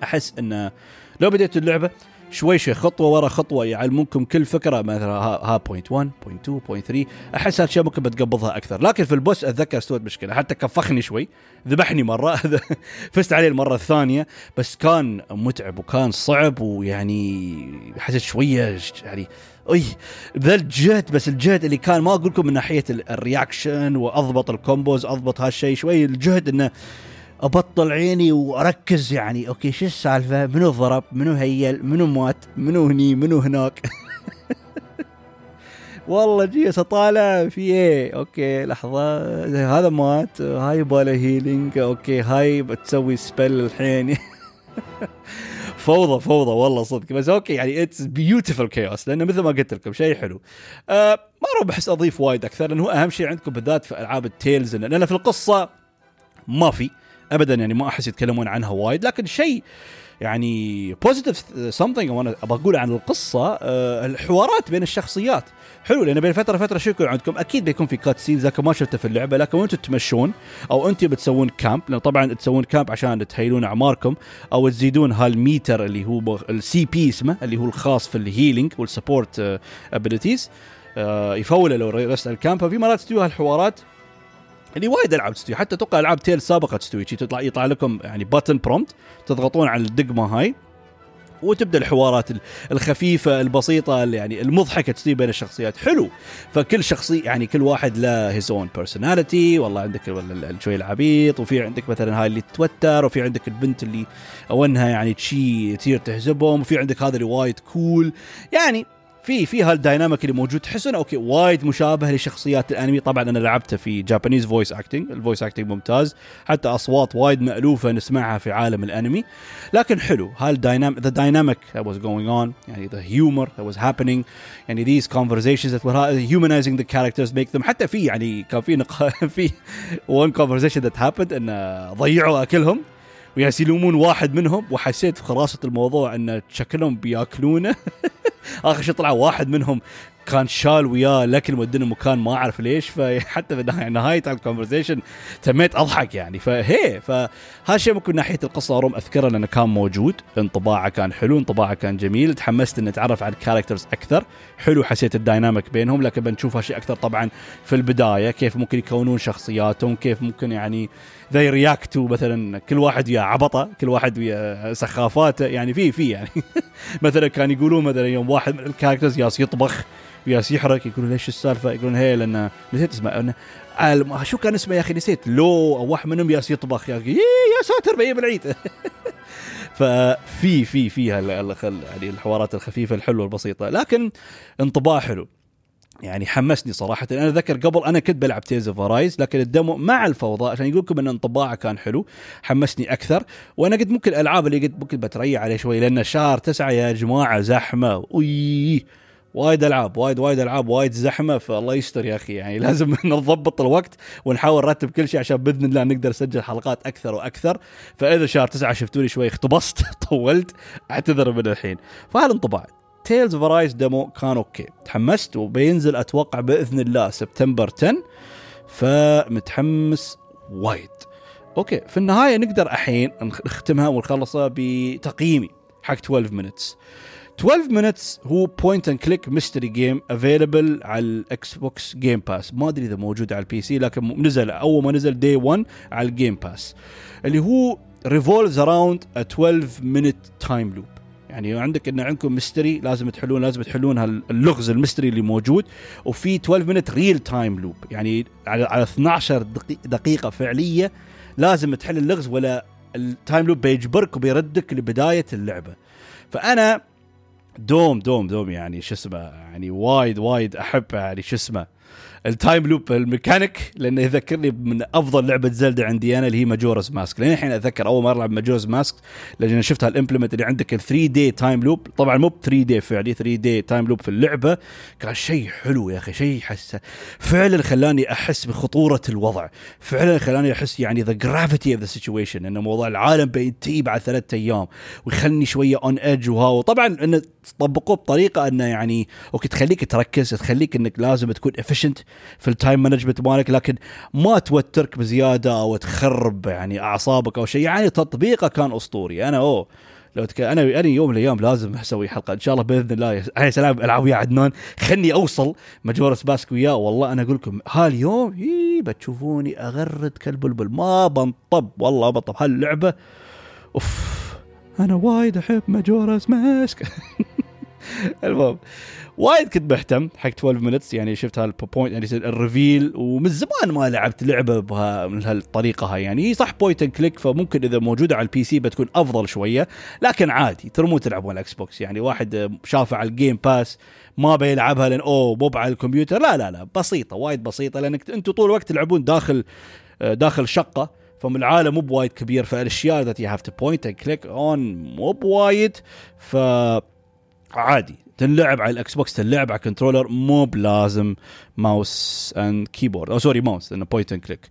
أحس إنه لو بديت اللعبة شوي شوي خطوة ورا خطوة يعلمونكم كل فكرة مثلا ها point 1 point 2 point 3 أحس هالشيء ممكن بتقبضها أكثر. لكن في ال boss أتذكر استوت مشكلة حتى كفخني شوي ذبحني مرة فزت عليه المرة الثانية بس كان متعب وكان صعب ويعني حسيت شوية يعني أي بذل الجهد بس الجهد اللي كان ما أقول لكم من ناحية ال reaction وأضبط ال combos أضبط هالشيء شوي الجهد إنه أبطل عيني وأركز يعني. okay شو السالفة؟ منو ضرب؟ منو heal؟ منو مات؟ منو هني؟ منو هناك؟ والله جيس اطالع في إيه okay لحظة. هذا مات. هاي باله healing okay هاي بتسوي spell الحين. فوضى فوضى. والله صدق. بس okay يعني it's beautiful chaos لأنه مثل ما قلت لكم شيء حلو. أه ما أروم بحس أضيف وايد أكثر لأنه هو أهم شيء عندكم بالذات في ألعاب ال Tales. لأن في القصة ما في. ابدا يعني ما أحس يتكلمون عنها وايد لكن شيء يعني positive something وأنا أبغى أقول عن القصة أه الحوارات بين الشخصيات. حلو لأن بين فترة فتره شو يكون عندكم؟ أكيد بيكون في cutscenes لكن ما شفته في اللعبة لكن وأنتم تمشون أو أنتم بتسوون camp لأن طبعا تسوون camp عشان تهيلون أعماركم أو تزيدون هالميتر اللي هو ال CP اسمه اللي هو الخاص في ال healing وال support abilities أه يفول لو رحت ال camp ففي مرات تستوي هالحوارات اللي وايد ألعاب تستوي حتى أتوقع ألعاب Tales سابقة تستوي تطلع يطلع لكم يعني button prompt تضغطون على الدقمة هاي وتبدأ الحوارات الخفيفة البسيطة اللي يعني المضحكة تصير بين الشخصيات. حلو. فكل شخصيه يعني كل واحد له his own personality والله عندك شوي العبيط وفي عندك مثلا هاي اللي تتوتر وفي عندك البنت اللي أو انها يعني تشي تصير تهزبهم وفي عندك هذا اللي وايد cool يعني في في هال dynamic اللي موجود تحس okay وايد مشابه لشخصيات الأنمي. طبعا أنا لعبته في Japanese voice acting ال voice acting ممتاز. حتى أصوات وايد مألوفة نسمعها في عالم الأنمي. لكن حلو هال dynamic the dynamic that was going on يعني the humor that was happening يعني conversations that were humanizing the characters make them حتى في يعني كان في في one conversation that happened انه ضيعوا أكلهم وياس يلومون واحد منهم وحسيت في خلاصة الموضوع إن شكلهم بيأكلونه. آخر شيء طلع واحد منهم كان شال وياه الاكل مودينه مكان ما أعرف ليش. فحتى في نهايه ال conversation تميت أضحك يعني. فهي فهذا الشيء ممكن من ناحية القصة. أروم أذكره لأنه كان موجود. انطباعه كان حلو انطباعه كان جميل. تحمست إني أتعرف على ال characters أكثر. حلو حسيت ال dynamic بينهم. لكن بنشوف هالشيء أكثر طبعا في البداية. كيف ممكن يكونون شخصياتهم كيف ممكن يعني ذي react وا مثلا كل واحد ويا عبطة كل واحد ويا سخافاته يعني في في يعني. مثلا كان يقولون مثلا يوم واحد من ال characters ياس يطبخ وياس يحرق يقولون ليش السالفة؟ يقولون هي لأن نسيت اسمه. شو كان اسمه يا أخي؟ نسيت. لو أو واحد منهم ياس يطبخ يا أخي. يا ساتر بيجي العيد. ففي في في يعني الحوارات الخفيفة الحلوة البسيطة. لكن انطباع حلو. يعني حمسني صراحة. أنا أذكر قبل أنا كنت بلعب Tales of Arise لكن ال demo مع الفوضى عشان يقول لكم أن انطباعه كان حلو حمسني أكثر. وأنا قد ممكن الألعاب اللي قد ممكن بتريح عليه شوي لأن شهر تسعة يا جماعة زحمة. وي وايد ألعاب وايد وايد ألعاب وايد زحمة فالله يستر يا أخي. يعني لازم نضبط الوقت ونحاول نرتب كل شيء عشان بإذن الله نقدر نسجل حلقات أكثر وأكثر. فإذا شهر تسعة شفتوني شوي اختبصت طولت أعتذر من الحين. فهالانطباع. Tales of Arise demo كان okay. تحمست وبينزل أتوقع بإذن الله سبتمبر 10 فمتحمس وايد. okay في النهاية نقدر الحين نختمها ونخلصها بتقييمي حق 12 Minutes 12 Minutes هو point and click mystery game available على ال Xbox Game Pass ما أدري إذا موجود على ال PC لكن نزل أول ما نزل day 1 على ال Game Pass اللي هو revolves around 12 minute time loop يعني عندك إن عندكم mystery لازم تحلون لازم تحلون اللغز ال mystery اللي موجود وفي 12 minute real time loop يعني على على 12 دقيقة فعلية لازم تحل اللغز ولا ال time loop بيجبرك وبيردك لبداية اللعبة. فأنا دوم دوم دوم يعني شو اسمه يعني وايد وايد أحب يعني شو اسمه ال time loop ال mechanic لأنه يذكرني من أفضل لعبة Zelda عندي أنا اللي هي Majora's Mask. لين الحين أتذكر أول مرة ألعب Majora's Mask لأن شفتها ال implement اللي عندك ال 3 day time loop طبعا مو ب 3 day فعلي 3 day time loop في اللعبة. كان شيء حلو يا أخي شيء حسه فعلا خلاني أحس بخطورة الوضع. فعلا خلاني أحس يعني the gravity of the situation إنه موضوع العالم بينتهي بعد ثلاثة أيام ويخلني شوية on edge وها. وطبعا انه طبقوه بطريقة إنه يعني أوكي تخليك تركز تخليك إنك لازم تكون افيشنت في التايم مانجمنت مالك لكن ما توترك بزيادة أو تخرب يعني أعصابك أو شيء. يعني تطبيقه كان أسطوري. أنا أوه لو تك... أنا أنا يوم من الأيام لازم أسوي حلقة. إن شاء الله بإذن الله يا سلام ألعب ويا عدنان. خلني أوصل مجورس باسك وياه. والله أنا أقول لكم هاليوم اي بتشوفوني أغرد كالبلبل. ما بنطب والله بنطب. هاللعبة أوف أنا وايد أحب Majora's Mask المهم وايد كنت مهتم حق 12 Minutes يعني شفت هال point يعني ال reveal ومن زمان ما لعبت لعبة بها من هالطريقة هاي. يعني صح point and click فممكن إذا موجودة على ال PC بتكون أفضل شوية لكن عادي ترموا تلعبون على ال Xbox يعني واحد شافه على ال Game Pass ما بيلعبها لأن أوه مو على الكمبيوتر. لا لا لا بسيطة وايد بسيطة لأنك أنتم طول الوقت تلعبون داخل داخل شقة. فمن العالم مو بوايد كبير فالأشياء that you have to point and click on مو بوايد. ف عادي. تنلعب على ال Xbox تنلعب على controller مو بلازم mouse and keyboard أو sorry mouse لأنه point and click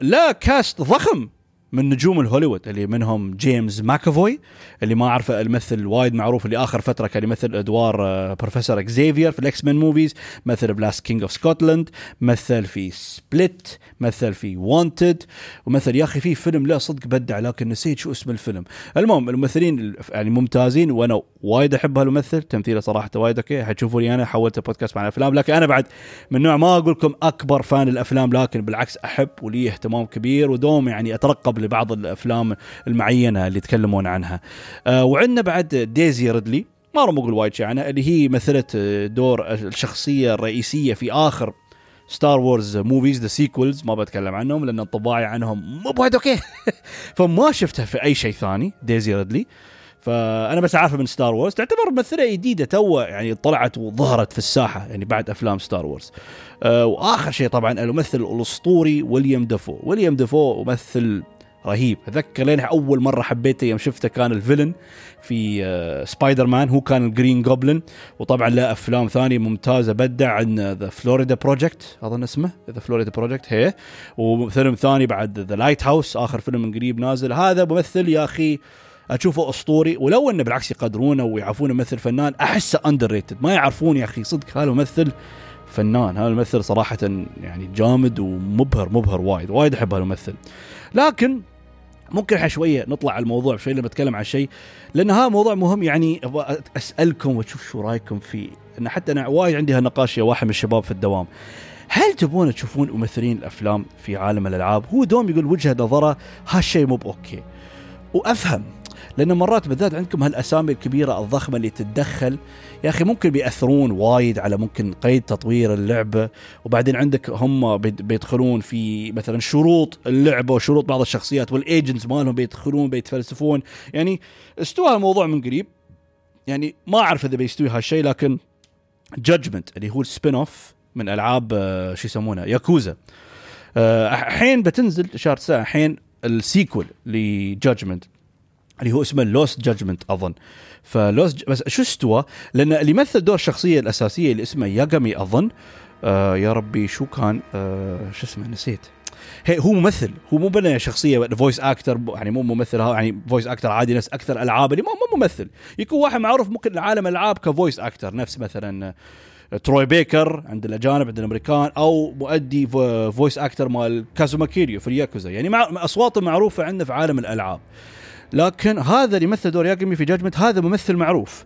لا cast ضخم. من نجوم الهوليوود اللي منهم James McAvoy اللي ما أعرفه الممثل وايد معروف اللي آخر فترة كان يمثل أدوار Professor Xavier في ال X-Men movies مثل ب Last King of Scotland مثل في Split مثل في Wanted ومثل يا أخي في فيلم له صدق بدع لكن نسيت شو اسم الفيلم. المهم الممثلين يعني ممتازين وأنا وايد أحب هالممثل تمثيله صراحة وايد okay حتشوفوا لي أنا حولت بودكاست مع الأفلام لكن أنا بعد من نوع ما أقول لكم أكبر fan الأفلام لكن بالعكس أحب ولي اهتمام كبير ودوم يعني أترقب لبعض الأفلام المعينة اللي يتكلمون عنها. آه وعندنا بعد Daisy Ridley ما راح أقول وايد شيء عنها اللي هي مثلت دور الشخصية الرئيسية في آخر Star Wars movies the sequels ما بتكلم عنهم لأن انطباعي عنهم مو بوايد okay. فما شفتها في أي شيء ثاني Daisy Ridley. فأنا بس عارفه من Star Wars تعتبر ممثله جديدة too يعني طلعت وظهرت في الساحة يعني بعد أفلام Star Wars أه وآخر شيء طبعا الممثل الأسطوري Willem Dafoe Willem Dafoe ممثل رهيب. أتذكر لين أول مرة حبيته يوم شفته كان ال villain في آه سبايدر مان هو كان ال Green Goblin وطبعا له أفلام ثانية ممتازة. بدع عن The Florida Project أظن اسمه The Florida Project هي. وفيلم ثاني بعد The Lighthouse آخر فيلم من قريب نازل. هذا ممثل يا أخي أشوفه أسطوري. ولو أنه بالعكس يقدرونه ويعرفونه مثل فنان أحسه underrated ما يعرفون يا أخي صدق هذا الممثل فنان. هذا الممثل صراحة يعني جامد ومبهر مبهر وايد. وايد أحب هالممثل لكن ممكن إحنا شوية نطلع على الموضوع شوية لما اتكلم عن شيء لأن هذا موضوع مهم. يعني أسألكم وأشوف شو رأيكم فيه إن حتى أنا وايد عندي هالنقاش يا واحد من الشباب في الدوام. هل تبون تشوفون ممثلين الأفلام في عالم الألعاب؟ هو دوم يقول وجهة نظره هالشيء مو بأوكي. وأفهم لأن مرات بالذات عندكم هالأسامي الكبيرة الضخمة اللي تتدخل يا أخي ممكن بيأثرون وايد على ممكن قيد تطوير اللعبه وبعدين عندك هم بيدخلون في مثلا شروط اللعبه وشروط بعض الشخصيات وال agents مالهم بيدخلون بيتفلسفون. يعني استوى الموضوع من قريب. يعني ما أعرف إذا بيستوي هالشيء لكن Judgment اللي هو ال spin off من ألعاب شو يسمونها ياكوزا الحين بتنزل شهر تسعة الحين ال sequel ل Judgment اللي هو اسمه Lost Judgment أظن. ف Lost بس شو استوى؟ لأن اللي يمثل دور الشخصية الأساسية اللي اسمه Yagami أظن آه يا ربي شو كان؟ آه شو اسمه؟ نسيت. هي هو ممثل. هو مو بنا شخصية voice actor يعني مو ممثل يعني voice actor عادي نفس أكثر ألعاب اللي مو ممثل. يكون واحد معروف ممكن عالم الالعاب ك voice actor نفس مثلا Troy Baker عند الأجانب عند الأمريكان أو مؤدي voice actor مال Kazuma Kiryu في الياكوزا. يعني مع أصواته معروفة عندنا في عالم الألعاب. لكن هذا اللي مثل دور Yagami في Judgment هذا ممثل معروف.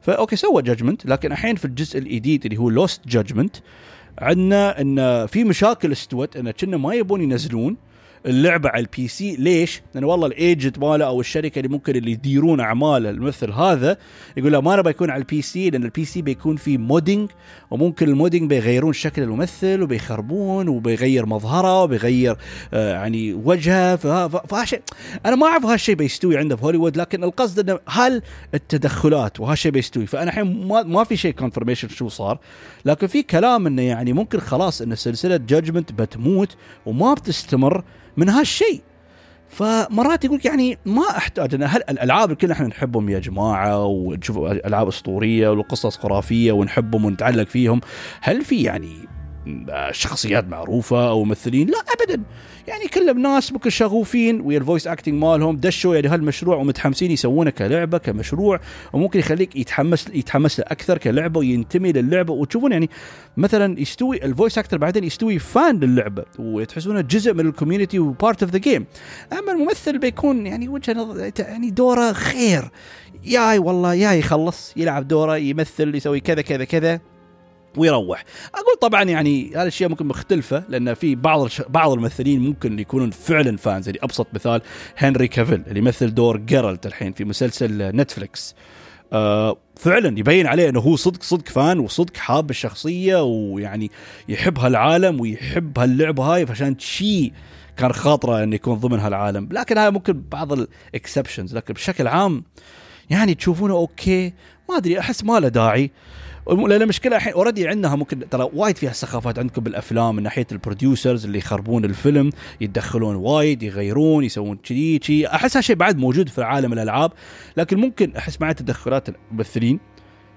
ف okay سوى Judgment لكن الحين في الجزء الجديد اللي هو Lost Judgment عندنا إن في مشاكل استوت إن كنا ما يبون ينزلون. اللعبة على ال PC. ليش؟ لأن والله ال agent ماله أو الشركة اللي ممكن اللي يديرون أعمال الممثل هذا يقول له ما نبغى يكون على ال PC لأن ال PC بيكون فيه modding وممكن ال modding بيغيرون شكل الممثل وبيخربون وبيغير مظهره وبيغير آه يعني وجهه. فهالشيء أنا ما أعرف هالشيء بيستوي عنده في هوليوود لكن القصد إنه هل التدخلات وهالشيء بيستوي؟ فأنا الحين ما, ما في شيء confirmation شو صار لكن في كلام إنه يعني ممكن خلاص إن سلسلة Judgment بتموت وما بتستمر. من هالشيء. فمرات يقول يعني ما أحتاج ان هل الألعاب اللي كلنا إحنا نحبهم يا جماعة ونشوف ألعاب أسطورية وقصص خرافية ونحبهم ونتعلق فيهم هل في يعني شخصيات معروفة أو ممثلين. لا ابدا. يعني كلهم ناس ممكن شغوفين ويا ال voice acting مالهم دشوا يعني هالمشروع ومتحمسين يسوونه كلعبة كمشروع وممكن يخليك يتحمس يتحمس له أكثر كلعبة وينتمي للعبة. وتشوفون يعني مثلا يستوي ال voice actor بعدين يستوي fan للعبة وتحسونه جزء من ال community و part of the game أما الممثل بيكون يعني وجهة يعني دوره خير. ياي والله ياي يخلص يلعب دوره يمثل يسوي كذا كذا كذا. ويروح. أقول طبعا يعني هذه الأشياء ممكن مختلفة لأن في بعض بعض الممثلين ممكن يكونون فعلا fans. يعني أبسط مثال Henry Cavill اللي يمثل دور Geralt الحين في مسلسل Netflix آه فعلا يبين عليه إنه هو صدق صدق fan وصدق حاب الشخصية ويعني يحب هالعالم ويحب هاللعبة هاي فعشان شيء كان خاطره إنه يكون ضمن هالعالم. لكن هاي ممكن بعض ال exceptions لكن بشكل عام يعني تشوفونه okay ما أدري أحس ما له داعي. لأن المشكلة الحين already عندها ممكن ترى وايد فيها سخافات عندكم بالأفلام من ناحية ال producers اللي يخربون الفيلم يتدخلون وايد يغيرون يسوون كذي كذي. أحس هالشيء بعد موجود في عالم الألعاب لكن ممكن أحس مع تدخلات الممثلين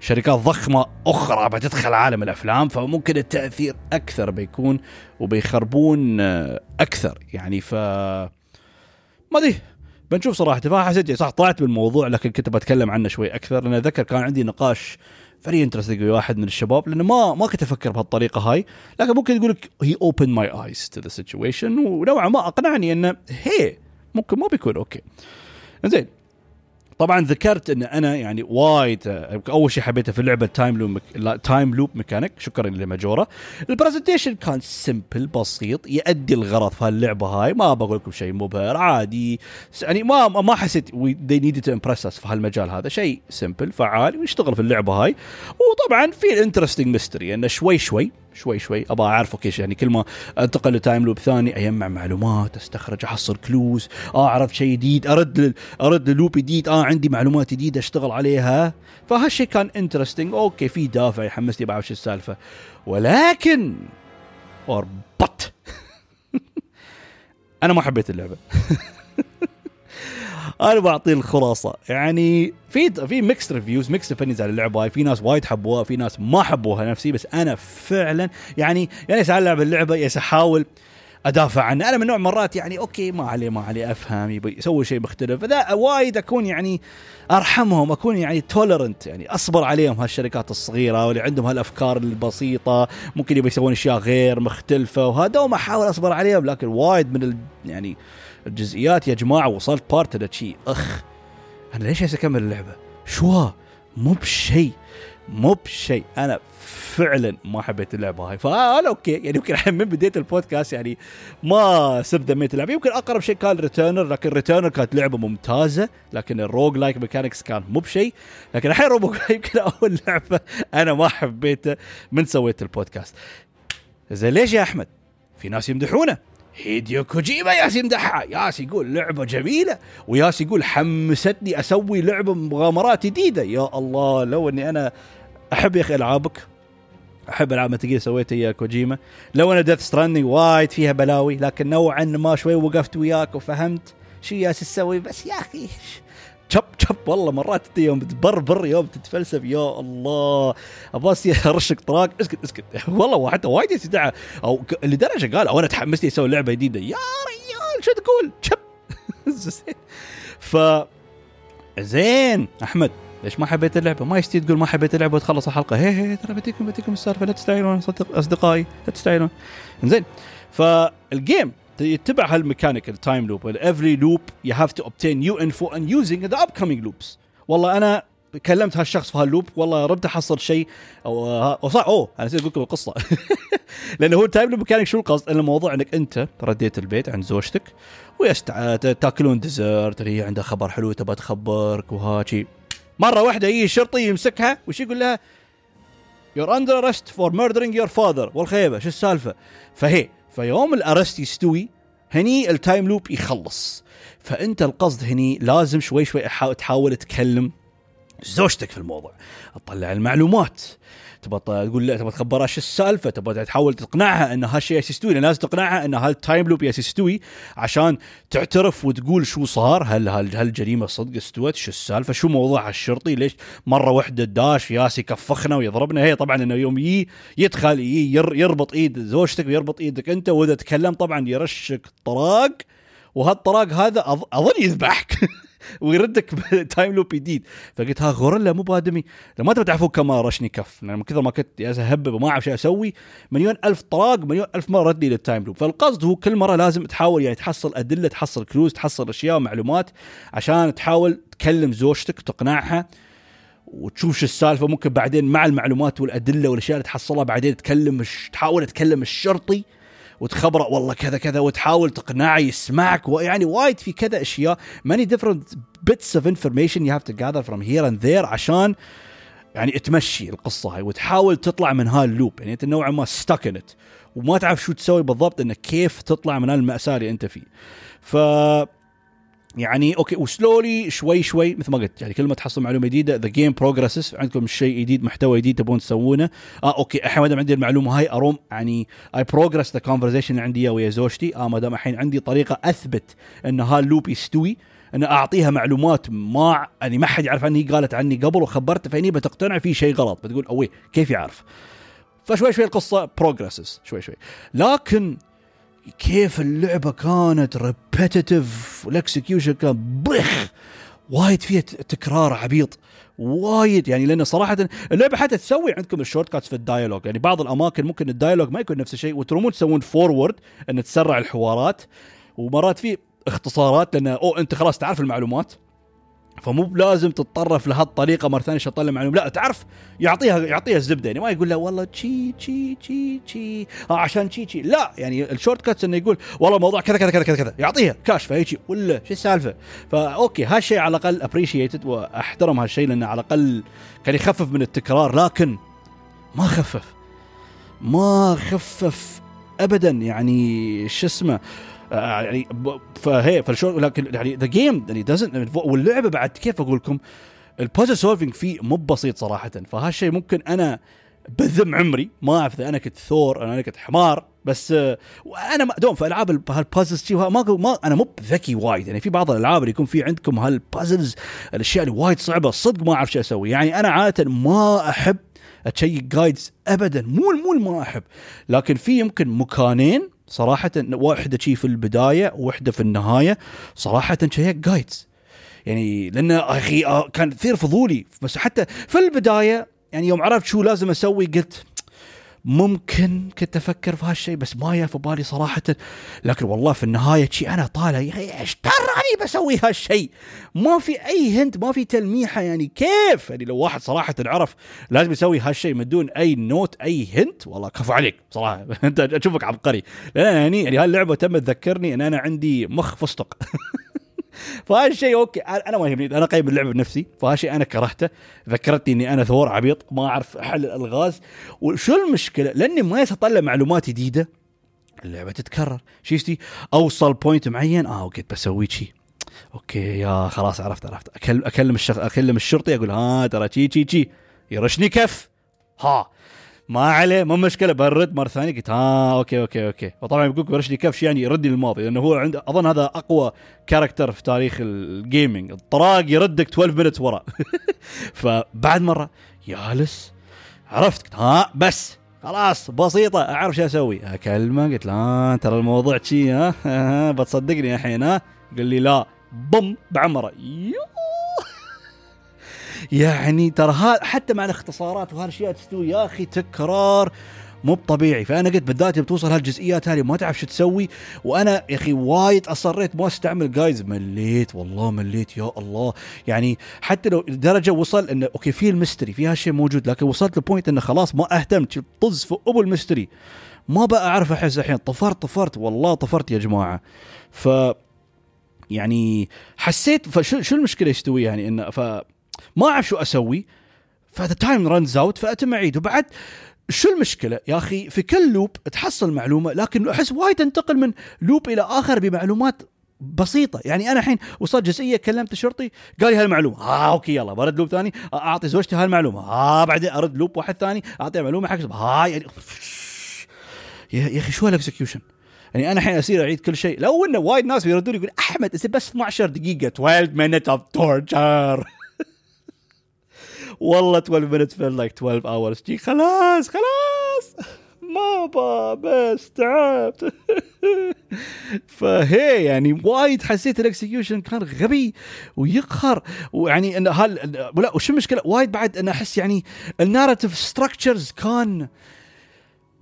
شركات ضخمة أخرى بتدخل عالم الأفلام فممكن التأثير أكثر بيكون وبيخربون أكثر. يعني ف ما أدري بنشوف صراحة. فحسيت صح طلعت بالموضوع لكن كنت بتكلم عنه شوي أكثر لأن أتذكر كان عندي نقاش very interesting واحد من الشباب لأنه ما ما كنت أفكر بهالطريقة هاي. لكن ممكن يقول لك he open my eyes to the situation ونوعا ما أقنعني إنه هي ممكن ما بيكون okay زين طبعا ذكرت إن أنا يعني وايد أول شيء حبيته في اللعبه time loop time loop mechanic شكرا ل Majora ال presentation كان simple بسيط يؤدي الغرض في هاللعبة هاي. ما بقول لكم شيء مبهر عادي. يعني ما ما حسيت they needed to impress us في هالمجال هذا. شيء simple فعال ويشتغل في اللعبة هاي. وطبعا في ال interesting mystery إنه شوي شوي شوي شوي ابى اعرف okay يعني. كل ما أنتقل ل time loop ثاني اجمع معلومات أستخرج أحصل clues عرفت شيء جديد أرد لل... أرد لل loop جديد آه عندي معلومات جديدة أشتغل عليها. فهالشيء كان interesting okay في دافع يحمسني بعرف شو السالفة. ولكن or but أنا ما حبيت اللعبة. أنا بعطي الخلاصة. يعني في في mixed reviews mixed opinions على اللعبة هاي. في ناس وايد حبوها في ناس ما حبوها نفسي بس أنا فعلا يعني يعني ألعب اللعبة يا أحاول أدافع عنه أنا من نوع مرات يعني okay ما عليه ما عليه أفهم يسوي شيء مختلف. فذا وايد أكون يعني أرحمهم أكون يعني tolerant يعني أصبر عليهم هالشركات الصغيرة واللي عندهم هالأفكار البسيطة. ممكن يبي يسوون أشياء غير مختلفة وهذا وما أحاول أصبر عليهم لكن وايد من ال يعني الجزئيات يا جماعة وصلت part شيء. أخ أنا ليش أكمل اللعبة؟ شو؟ مو بشيء مو بشيء. أنا فعلا ما حبيت اللعبة هاي. فانا okay. يعني يمكن الحين من بديت البودكاست يعني ما سب دميت اللعبة. يمكن أقرب شيء كان Returnal لكن Returnal كانت لعبة ممتازة لكن ال roguelike mechanics كان مو بشيء. لكن الحين روبو يمكن أول لعبة أنا ما حبيته من سويت البودكاست. زين ليش يا أحمد؟ في ناس يمدحونه. Hideo Kojima ياس يمدحها ياس يقول لعبة جميلة وياس يقول حمستني أسوي لعبة مغامرات جديدة. يا الله لو إني أنا أحب يا أخي ألعابك أحب ألعاب متى سويتها يا كوجيما. لو أنا Death Stranding وايد فيها بلاوي لكن نوعا ما شوي وقفت وياك وفهمت شو ياس تسوي بس يا أخي شب شب والله مرات انت يوم تبربر يوم تتفلسف يا الله. اباس ارشك طراق. اسكت اسكت. والله حتى وايد يستدعى أو لدرجة قال أو أنا تحمست أسوي لعبة جديدة. يا ريال شو تقول؟ شب ف زين. أحمد ليش ما حبيت اللعبة؟ ما يستي تقول ما حبيت اللعبة وتخلص الحلقة. هي هي ترى بديكم بديكم السالفة. لا تستعجلون أصدقائي. لا تستعجلون زين. فال game يتبع هال mechanic ال time loop every loop you have to obtain new info and use it in the upcoming loops والله أنا كلمت هالشخص في هال loop والله ردت احصل شيء أو أو صح أوه أنا نسيت أقول لكم القصة لأنه هو ال time loop mechanic شو القصد؟ ان الموضوع إنك أنت رديت البيت عند زوجتك ويست تاكلون dessert هي عندها خبر حلو تبغى تخبرك وهاجي مرة واحدة يجي الشرطي يمسكها وش يقول لها؟ you're under arrest for murdering your father والخيبة شو السالفة؟ فهي فيوم ال arrest يستوي هني ال time loop يخلص. فأنت القصد هني لازم شوي شوي تحاول تكلم زوجتك في الموضوع تطلع المعلومات. تبغى تقول له تبغى تخبرها إيش السالفة تبغى تحاول تقنعها إن هالشيء يستوي لازم تقنعها إن هال time loop يستوي عشان تعترف وتقول شو صار هل هالجريمه صدق استوت شو السالفة شو موضوع الشرطي ليش مرة واحدة داش ياس يكفخنا ويضربنا. هي طبعا إنه يوم يي يدخل يي يربط إيد زوجتك ويربط إيدك أنت وإذا تكلم طبعا يرشك طراق وهالطراق هذا أظن يذبحك. ويردك ب time loop جديد فقلت ها غوريلا مو بادمي. لما تبي تعرفون كم رشني كف. من كثر ما كنت أهبب وما أعرف شو أسوي مليون ألف طراق مليون ألف مرة ردني لل time loop فالقصد هو كل مرة لازم تحاول يعني تحصل أدلة تحصل clues تحصل أشياء ومعلومات عشان تحاول تكلم زوجتك وتقنعها وتشوف شو السالفة. ممكن بعدين مع المعلومات والأدلة والأشياء اللي تحصلها بعدين تكلم تحاول تكلم الشرطي. وتخبره والله كذا كذا وتحاول تقنعه يسمعك. ويعني وايد في كذا أشياء. Many different bits of information you have to gather from here and there عشان يعني تمشي القصة هاي وتحاول تطلع من هاللوب يعني أنت نوعا ما ستك ان وما تعرف شو تسوي بالضبط إنك كيف تطلع من المأساة اللي أنت فيه. ف يعني okay و slowly شوي شوي مثل ما قلت يعني كل ما تحصل معلومة جديدة the game progresses عندكم شيء جديد محتوى جديد تبون تسوونه. آه okay الحين ما دام عندي المعلومة هاي أروم يعني I progress the conversation اللي عندي ويا زوجتي. آه ما دام الحين عندي طريقة أثبت إن هال loop يستوي إن أعطيها معلومات ما يعني ما حد يعرف عني قالت عني قبل وخبرته فهني بتقتنع في شيء غلط بتقول أوي كيف يعرف؟ فشوي شوي القصة progresses شوي شوي. لكن كيف اللعبة كانت repetitive وال execution كان بخ. وايد فيها تكرار عبيط. وايد يعني لأن صراحة اللعبة حتى تسوي عندكم ال shortcuts في ال dialogue يعني بعض الأماكن ممكن ال dialogue ما يكون نفس الشيء وترمون تسوون forward إن تسرع الحوارات. ومرات في اختصارات لأن أو أنت خلاص تعرف المعلومات. فمو بلازم تتطرق لهالطريقة مرة ثانية عشان تطلع معلومه لا تعرف يعطيها يعطيها الزبدة. يعني ما يقول له والله تشي تشي تشي تشي. آه عشان تشي تشي. لا يعني ال shortcuts إنه يقول والله الموضوع كذا كذا كذا كذا كذا. يعطيها كاش فيجي ولا شو السالفة؟ ف okay هالشيء على الأقل appreciated وأحترم هالشيء لأنه على الأقل كان يخفف من التكرار لكن ما خفف. ما خفف ابدا. يعني شو اسمه؟ يعني فهي فالشغل لكن يعني the game يعني doesn't واللعبة بعد كيف أقول لكم؟ ال puzzle solving فيه مو بسيط صراحة. فهالشيء ممكن أنا بذم عمري ما أعرف إذا أنا كنت ثور أنا كنت حمار بس آه، وأنا دوم في العاب هال puzzles ما ما أنا مو ذكي وايد. يعني في بعض الألعاب اللي يكون في عندكم هال puzzles الأشياء اللي وايد صعبة صدق ما أعرف شو أسوي. يعني أنا عادة ما أحب أ check guides ابدا. مو مو ما أحب. لكن في يمكن مكانين صراحة واحدة شي في البداية وواحدة في النهاية صراحة check guides يعني لأن أخي آه، كان كثير فضولي. بس حتى في البداية يعني يوم عرفت شو لازم أسوي قلت ممكن كنت أفكر في هالشيء بس ما في بالي صراحة. لكن والله في النهاية شي أنا طالع إيش تراني بسوي هالشيء؟ ما في أي hint ما في تلميحة يعني. كيف؟ يعني لو واحد صراحة عرف لازم يسوي هالشيء من دون أي note أي hint والله كفو عليك صراحة. أنت أشوفك عبقري. لأن يعني يعني هاللعبه تم تذكرني إن أنا عندي مخ فستق. فهالشيء okay أنا ما يهمني أنا قيم اللعبة بنفسي فهالشيء أنا كرهته ذكرتني إني أنا ثور عبيط ما أعرف أحل الألغاز. وشو المشكلة؟ لأني ما اطلع معلومات جديدة اللعبة تتكرر. شيستي أوصل point معين آه okay بسوي شي. okay يا خلاص عرفت عرفت. اكلم أكلم الشخ... أكلم الشرطي أقول ها ترى شي شي شي. يرشني كف ها. ما عليه مو مشكلة برد مرة ثانية قلت ها okay okay okay. وطبعا يقول برش لي كفش يعني يردني للماضي لأنه هو عنده أظن هذا أقوى character في تاريخ ال gaming الطراق يردك 12 minute ورا فبعد مرة جالس عرفت ها بس خلاص بسيطة أعرف شو أسوي. أكلمه قلت لا ترى الموضوع شي ها بتصدقني الحين ها قال لي لا. بم بعمره يو يعني ترى حتى مع الاختصارات وهالاشياء تستوي. يا أخي تكرار مو طبيعي فأنا قلت بالذات بتوصل هالجزئيات هذه ما تعرف شو تسوي. وأنا يا أخي وايد أصريت ما أستعمل جايز مليت والله مليت. يا الله. يعني حتى لو درجة وصل انه okay في ال mystery في هالشيء موجود. لكن وصلت ل point إنه خلاص ما اهتم طز في أبو ال mystery ما بقى أعرف أحس الحين. طفرت طفرت. والله طفرت يا جماعة. ف يعني حسيت فشو شو المشكلة يستوي يعني؟ انه ف ما أعرف شو أسوي. ف the time runs out فأتم أعيد. وبعد شو المشكلة؟ يا أخي في كل loop تحصل معلومة لكن أحس وايد أنتقل من loop إلى آخر بمعلومات بسيطة. يعني أنا الحين وصلت جزئية كلمت الشرطي قال لي هالمعلومة. آه okay يلا برد loop ثاني أعطي زوجتي هالمعلومة. آه بعدين أرد loop واحد ثاني أعطي معلومة حق ها يعني يا أخي شو هال execution يعني أنا الحين اصير أعيد كل شيء. لو إنه وايد ناس بيردوا لي يقول أحمد بس 12 دقيقة 12 minutes of torture. والله 12 minutes felt like 12 hours. جي خلاص خلاص. ما بس تعبت. فهي يعني وايد حسيت ال execution كان غبي ويقهر. ويعني انه هل لا وش المشكلة؟ وايد بعد أنا أحس يعني ال narrative structures كان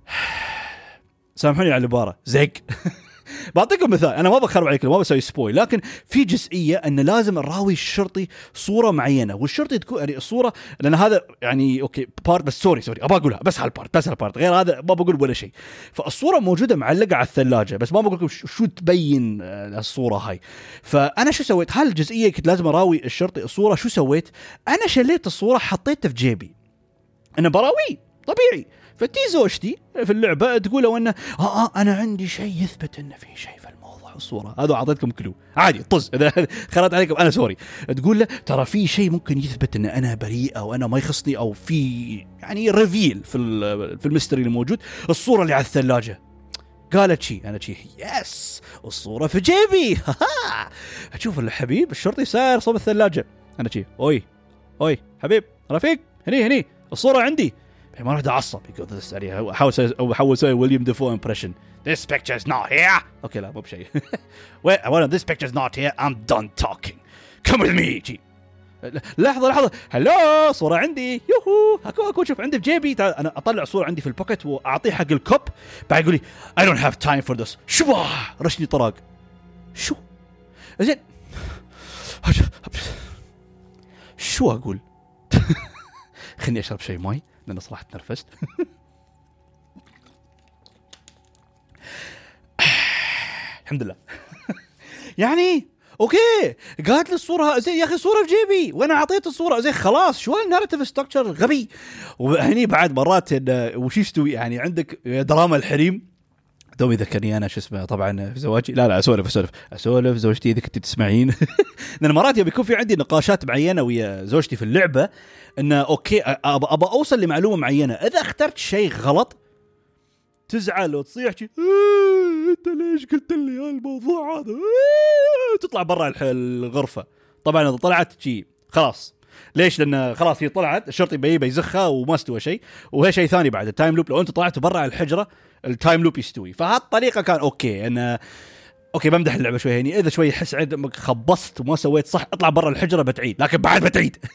سامحوني على العبارة. زق بعطيكم مثال أنا ما بخرب عليكم ما بسوي spoil لكن في جزئية أن لازم نراوي الشرطي صورة معينة والشرطي تكون يعني الصورة لأن هذا يعني okay part بس sorry sorry أبغى أقولها بس هال part بس هال part غير هذا ما بقول ولا شيء. فالصورة موجودة معلقة على الثلاجة بس ما بقول لكم شو تبين آه، الصورة هاي. فأنا شو سويت؟ هالجزئية كنت لازم أراوي الشرطي الصورة شو سويت؟ أنا شليت الصورة حطيتها في جيبي. أنا براويه طبيعي. فهي زوجتي في اللعبة تقول له انه آه, آه أنا عندي شيء يثبت انه في شيء في الموضوع الصورة. هذا أعطيتكم clue عادي طز. إذا خلت عليكم أنا sorry تقول له ترى في شيء ممكن يثبت إن أنا بريء أو أنا ما يخصني أو في يعني reveal في في ال mystery الموجود الصورة اللي على الثلاجة. قالت شي أنا شي yes الصورة في جيبي. أشوف الحبيب الشرطي ساير صوب الثلاجة. أنا شي oi oi حبيب رفيق هني هني الصورة عندي. ما راح اعصب يقول يعني احاول احاول أسوي ويليام دافو impression This picture's not here. okay لا مو بشيء. Wait, this picture's not here. I'm done talking. Come with me. جي. لحظة لحظة hello صورة عندي يوهو اكو اكو شوف عندي في جيبي أنا أطلع صورة عندي في ال pocket وأعطيه حق ال cop بعد يقول لي I don't have time for this شو؟ رشني طراق شو؟ زين شو أقول؟ خليني أشرب شيء ماي لأن صراحة تنرفزت. الحمد لله. يعني okay قالت لي الصورة زين يا أخي صورة في جيبي وأنا أعطيت الصورة زين خلاص شو ال narrative structure الغبي وهني بعد مرات وش يستوي؟ يعني عندك دراما الحريم. دوبي ذكرني أنا شو اسمه طبعا في زواجي. لا لا أسولف أسولف أسولف زوجتي إذا كنت تسمعين. لأن مرات يبي يكون في عندي نقاشات معينة ويا زوجتي في اللعبة انه okay ابى ابى أوصل لمعلومة معينة. إذا اخترت شيء غلط تزعل وتصيح شي "آه، أنت ليش قلت لي هالموضوع هذا؟ آه، تطلع برا الغرفة. طبعا إذا طلعت شي خلاص. ليش؟ لأن خلاص هي طلعت الشرطي بيزخها وما استوى شيء. وهي شيء ثاني بعد ال time loop. لو أنت طلعت برا الحجرة ال time loop يستوي. فهالطريقة كان okay. أنا okay بمدح اللعبة شوي هني. إذا شوي أحس عندك خبصت وما سويت صح اطلع برا الحجرة بتعيد. لكن بعد بتعيد.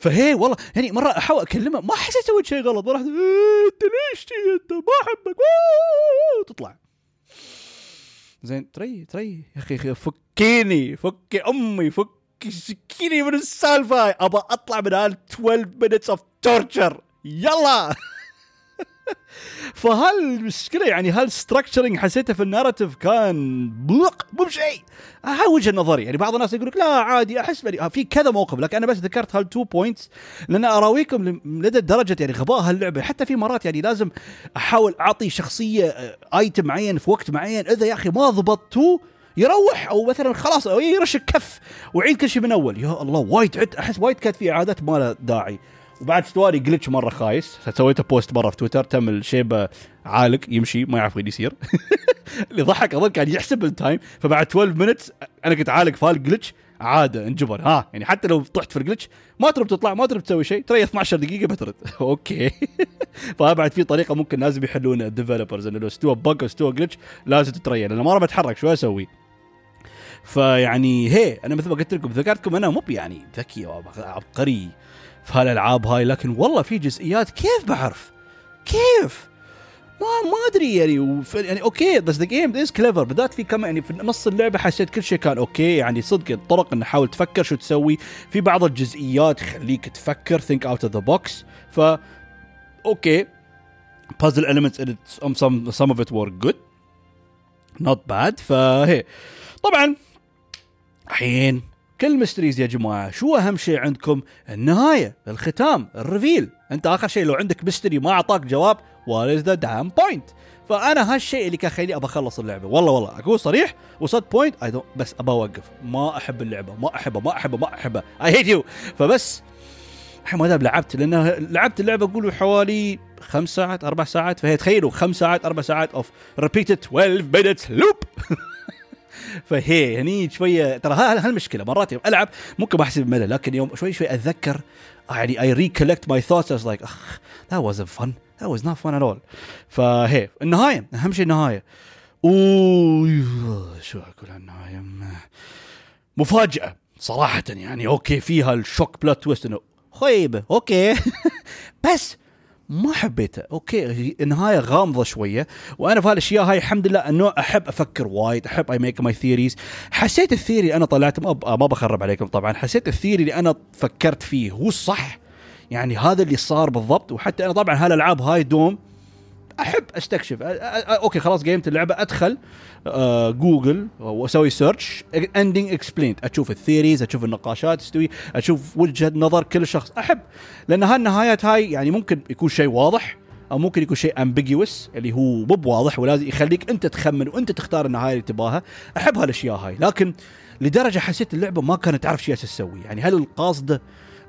فهي والله يعني مرة أحاول أكلمها. ما حسيت سويت شيء غلط. راح إيه أنت ليش أنت ما أحبك. تطلع. زين تري تري. يا أخي فكيني فكي أمي فك سكيني من السالفة ابى أطلع من هال 12 minutes of torture. يلا. فهالمشكله يعني هال structuring حسيته في ال narrative كان بلق؟ مو بشيء. هاي وجهة نظري. يعني بعض الناس يقول لك لا عادي أحس في كذا موقف لكن أنا بس ذكرت هال two points لأن أراويكم لدى درجة يعني غباء هاللعبة. حتى في مرات يعني لازم أحاول أعطي شخصية آه، item معين في وقت معين إذا يا أخي ما ضبطتوه يروح أو مثلا خلاص أو يرش الكف ويعيد كل شيء من أول. يا الله وايد عد أحس وايد كانت في إعادات ما داعي. وبعد استوى لي glitch مرة خايس. سويته post مرة في تويتر تم الشيبه عالق يمشي ما يعرف وين يصير. اللي ضحك أظن كان يحسب ال time فبعد 12 minutes أنا كنت عالق فال glitch عادة انجبر. ها يعني حتى لو طحت في ال glitch ما ترى تطلع ما ترى تسوي شيء ترى 12 دقيقة بترد. okay. فبعد في طريقة ممكن لازم يحلون ال developers إنه لو استوى bug استوى glitch لازم تتريا لأن ما بتحرك شو أسوي؟ فيعني هي أنا مثل ما قلت لكم ذكرتكم أنا مو يعني ذكي عبقري. في هالالعاب هاي لكن والله في جزئيات كيف بعرف؟ كيف؟ ما ما أدري يعني. يعني okay بس the game is clever بدات في كم يعني في نص اللعبة حسيت كل شيء كان okay يعني صدق الطرق انه حاول تفكر شو تسوي في بعض الجزئيات يخليك تفكر think out of the box ف okay puzzle elements in it some some some good not bad فهي طبعا الحين كل mysteries يا جماعة شو أهم شيء عندكم؟ النهاية الختام ال reveal. أنت آخر شيء لو عندك mystery ما أعطاك جواب what is the damn point فأنا هالشيء اللي كان خليني أبى أخلص اللعبة. والله والله اكون صريح وصلت point I بس أبى أوقف. ما أحب اللعبة ما أحبها ما أحبها ما أحبها. I hate you فبس الحين ما دام لعبت لأنه لعبت اللعبة قولوا حوالي خمس ساعات أربع ساعات. فهي تخيلوا خمس ساعات أربع ساعات of repeated 12 minutes loop فهي هني شوية ترى ها هالمشكله مرات يوم ألعب ممكن احس بملل لكن يوم شوي شوي أتذكر يعني I recollect my thoughts I like أخ that wasn't fun that was not fun at all. فهي النهاية أهم شيء النهاية. أوه شو أقول عن النهاية؟ مفاجأة صراحة يعني okay فيها ال shock plot twist إنه خيبه okay. بس ما حبيته. okay هي النهايه غامضة شوية وأنا في هالأشياء هاي الحمد لله إنه أحب أفكر وايد أحب I make my theories حسيت ال theory اللي أنا طلعت ما ما بخرب عليكم طبعا حسيت ال theory اللي أنا فكرت فيه هو الصح. يعني هذا اللي صار بالضبط وحتى أنا طبعا هالألعاب هاي دوم أحب أستكشف. okay خلاص قيمت اللعبة. أدخل آه جوجل وأسوي search ending explained أشوف ال theories أشوف النقاشات أستوي أشوف وجهة نظر كل شخص. أحب لأن هالنهايات هاي يعني ممكن يكون شيء واضح أو ممكن يكون شيء ambiguous اللي هو مو بواضح ولازم يخليك أنت تخمن وأنت تختار النهايه اللي تباها. أحب هالأشياء هاي. لكن لدرجة حسيت اللعبة ما كانت تعرف شيء تسوي. يعني هل القاصده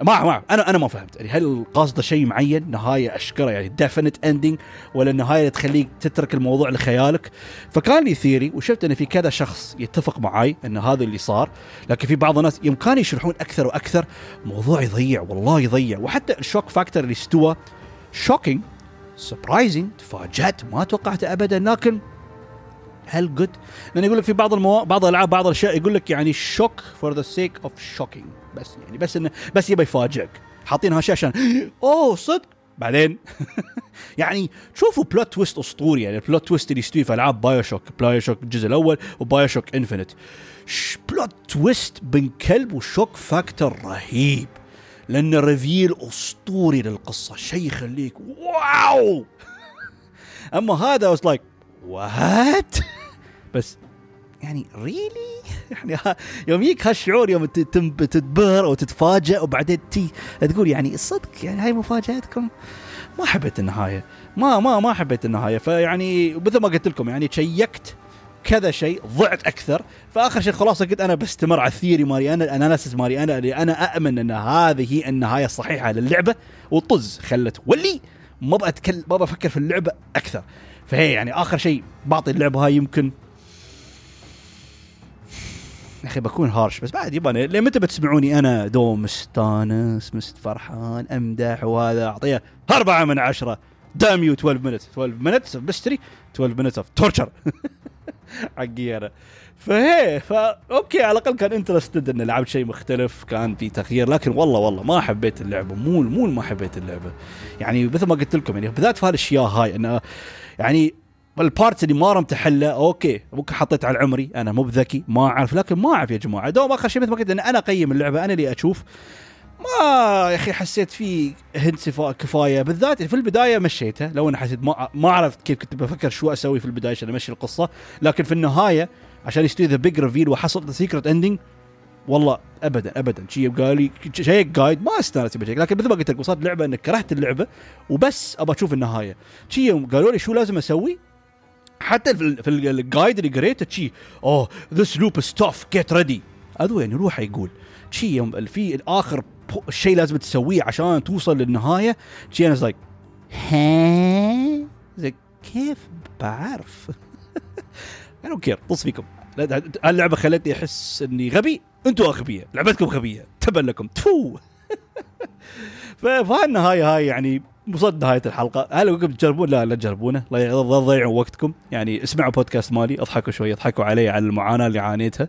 ما ما أنا أنا ما فهمت. يعني هل القاصده شيء معين؟ نهاية أشكره يعني definite ending ولا النهاية تخليك تترك الموضوع لخيالك؟ فكان لي theory وشفت إن في كذا شخص يتفق معي إن هذا اللي صار. لكن في بعض الناس يوم كانوا يشرحون أكثر وأكثر. موضوع يضيع والله يضيع. وحتى ال shock factor اللي استوى shocking surprising تفاجأت ما توقعت ابدا. لكن هل good؟ لأن يقول لك في بعض الموا... بعض الألعاب بعض الأشياء يقول لك يعني shock for the sake of shocking بس يعني بس انه بس يبي يفاجئك. حاطينها شيء عشان oh صدق؟ بعدين يعني شوفوا plot twist أسطوري يعني ال plot twist اللي يستوي في ألعاب BioShock BioShock الجزء الأول و BioShock Infinite plot twist بن كلب و shock factor رهيب. لأن ال reveal أسطوري للقصة. شيء يخليك wow! أما هذا was like what بس. يعني really يعني يوم يجيك هالشعور يوم تتبهر أو تتفاجئ وبعدين تي تقول يعني الصدق يعني هاي مفاجآتكم؟ ما حبيت النهاية. ما ما ما حبيت النهاية. فيعني مثل ما قلت لكم يعني check ت كذا شيء ضعت أكثر. فآخر شيء خلاص قلت أنا بستمر على ال theory مالي أنا ال analysis مالي أنا اللي أنا أأمن أن هذه هي النهاية الصحيحة للعبة. وطز خلت ولي ما بتكلم ما بفكر في اللعبة أكثر. فهي يعني آخر شيء بعطي اللعبة هاي يمكن. يا أخي بكون harsh بس بعد يبا ليه متى بتسمعوني أنا؟ دوم مستانس مست فرحان أمدح وهذا أعطيها أربعة من عشرة. damn you 12 minutes. 12 minutes of mystery 12 minutes of torture. حقي أنا. فهي فا okay على الأقل كان interested ان لعبت شيء مختلف كان في تغيير لكن والله والله ما حبيت اللعبة. مو مو ما حبيت اللعبة. يعني مثل ما قلت لكم يعني بالذات في هالأشياء هاي انه يعني ال parts اللي ما رمت حله okay ممكن حطيت على عمري أنا مو بذكي ما أعرف لكن ما أعرف يا جماعة. دوم آخر شيء مثل ما قلت إن أنا أقيم اللعبة أنا اللي أشوف. ما يا أخي حسيت في hints كفاية بالذات في البداية مشيتها لو أنا حسيت ما ما عرفت كيف كنت بفكر شو أسوي في البداية عشان أمشي القصة. لكن في النهاية عشان يستوي the big reveal وحصل ذا secret ending والله ابدا ابدا. شيء قال لي شيء guide ما استانست بشيء لكن مثل ما قلت لك وصلت لعبة إنك كرهت اللعبة وبس أبغى أشوف النهاية. شيء قالوا لي شو لازم أسوي؟ حتى في, ال guide اللي قريته شي oh this loop stuff get ready هذا وين يروح يقول. شي يوم في الآخر الشيء لازم تسويه عشان توصل للنهاية. شي أنا like ها زي كيف بعرف؟ أنا كير طص فيكم. اللعبة خلتني أحس إني غبي. أنتم أغبياء. لعبتكم غبية. تبا لكم تفو فالنهايه هاي يعني وصلت نهاية الحلقة. هل وقف تجربون؟ لا لا تجربونه. لا تضيعوا وقتكم. يعني اسمعوا بودكاست مالي اضحكوا شوي اضحكوا علي على المعاناة اللي عانيتها.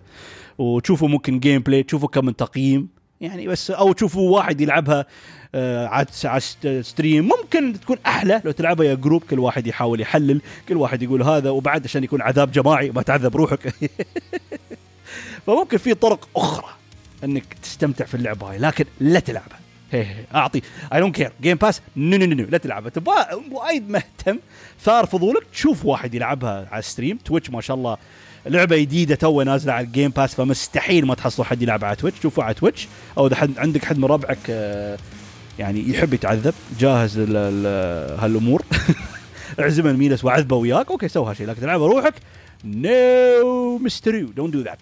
وتشوفوا ممكن gameplay تشوفوا كم من تقييم. يعني بس أو تشوفوا واحد يلعبها على stream ممكن تكون أحلى لو تلعبها يا group كل واحد يحاول يحلل كل واحد يقول هذا وبعد عشان يكون عذاب جماعي ما تعذب روحك. فممكن في طرق أخرى إنك تستمتع في اللعبه هاي لكن لا تلعبها. هي هي. أعطي I don't care Game Pass no no no لا تلعبها. تبغى وايد مهتم. ثار فضولك تشوف واحد يلعبها على stream. Twitch ما شاء الله لعبة جديدة تو نازلة على ال Game Pass فمستحيل ما تحصلوا حد يلعب على Twitch شوفوا على Twitch أو إذا حد عندك حد من ربعك آه، يعني يحب يتعذب جاهز هالأمور. اعزم الميلس وعذبه وياك. okay سوي هالشيء لكن تلعبها روحك. no mystery don't do that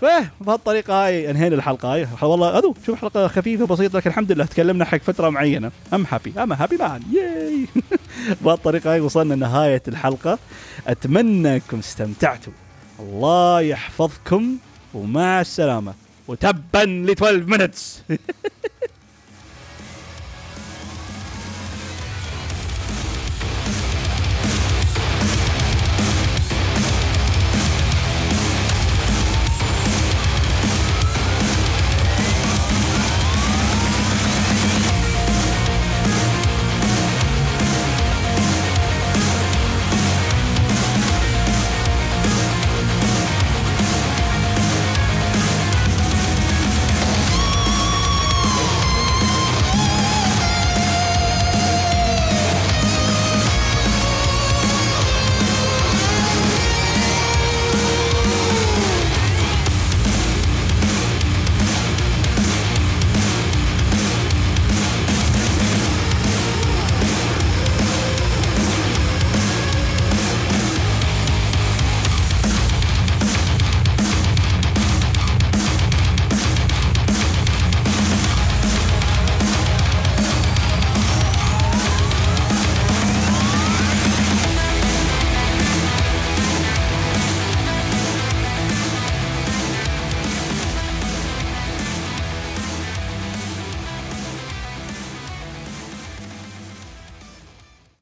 فبهالطريقه هاي انهينا الحلقة هاي. والله هذو شوف حلقة خفيفة بسيطه لكن الحمد لله تكلمنا حق فترة معينة. I'm happy I'm happy man yay بهالطريقة هاي وصلنا لنهاية الحلقة. أتمنى أنكم استمتعتوا. الله يحفظكم ومع السلامة. وتبا ل 12 minutes.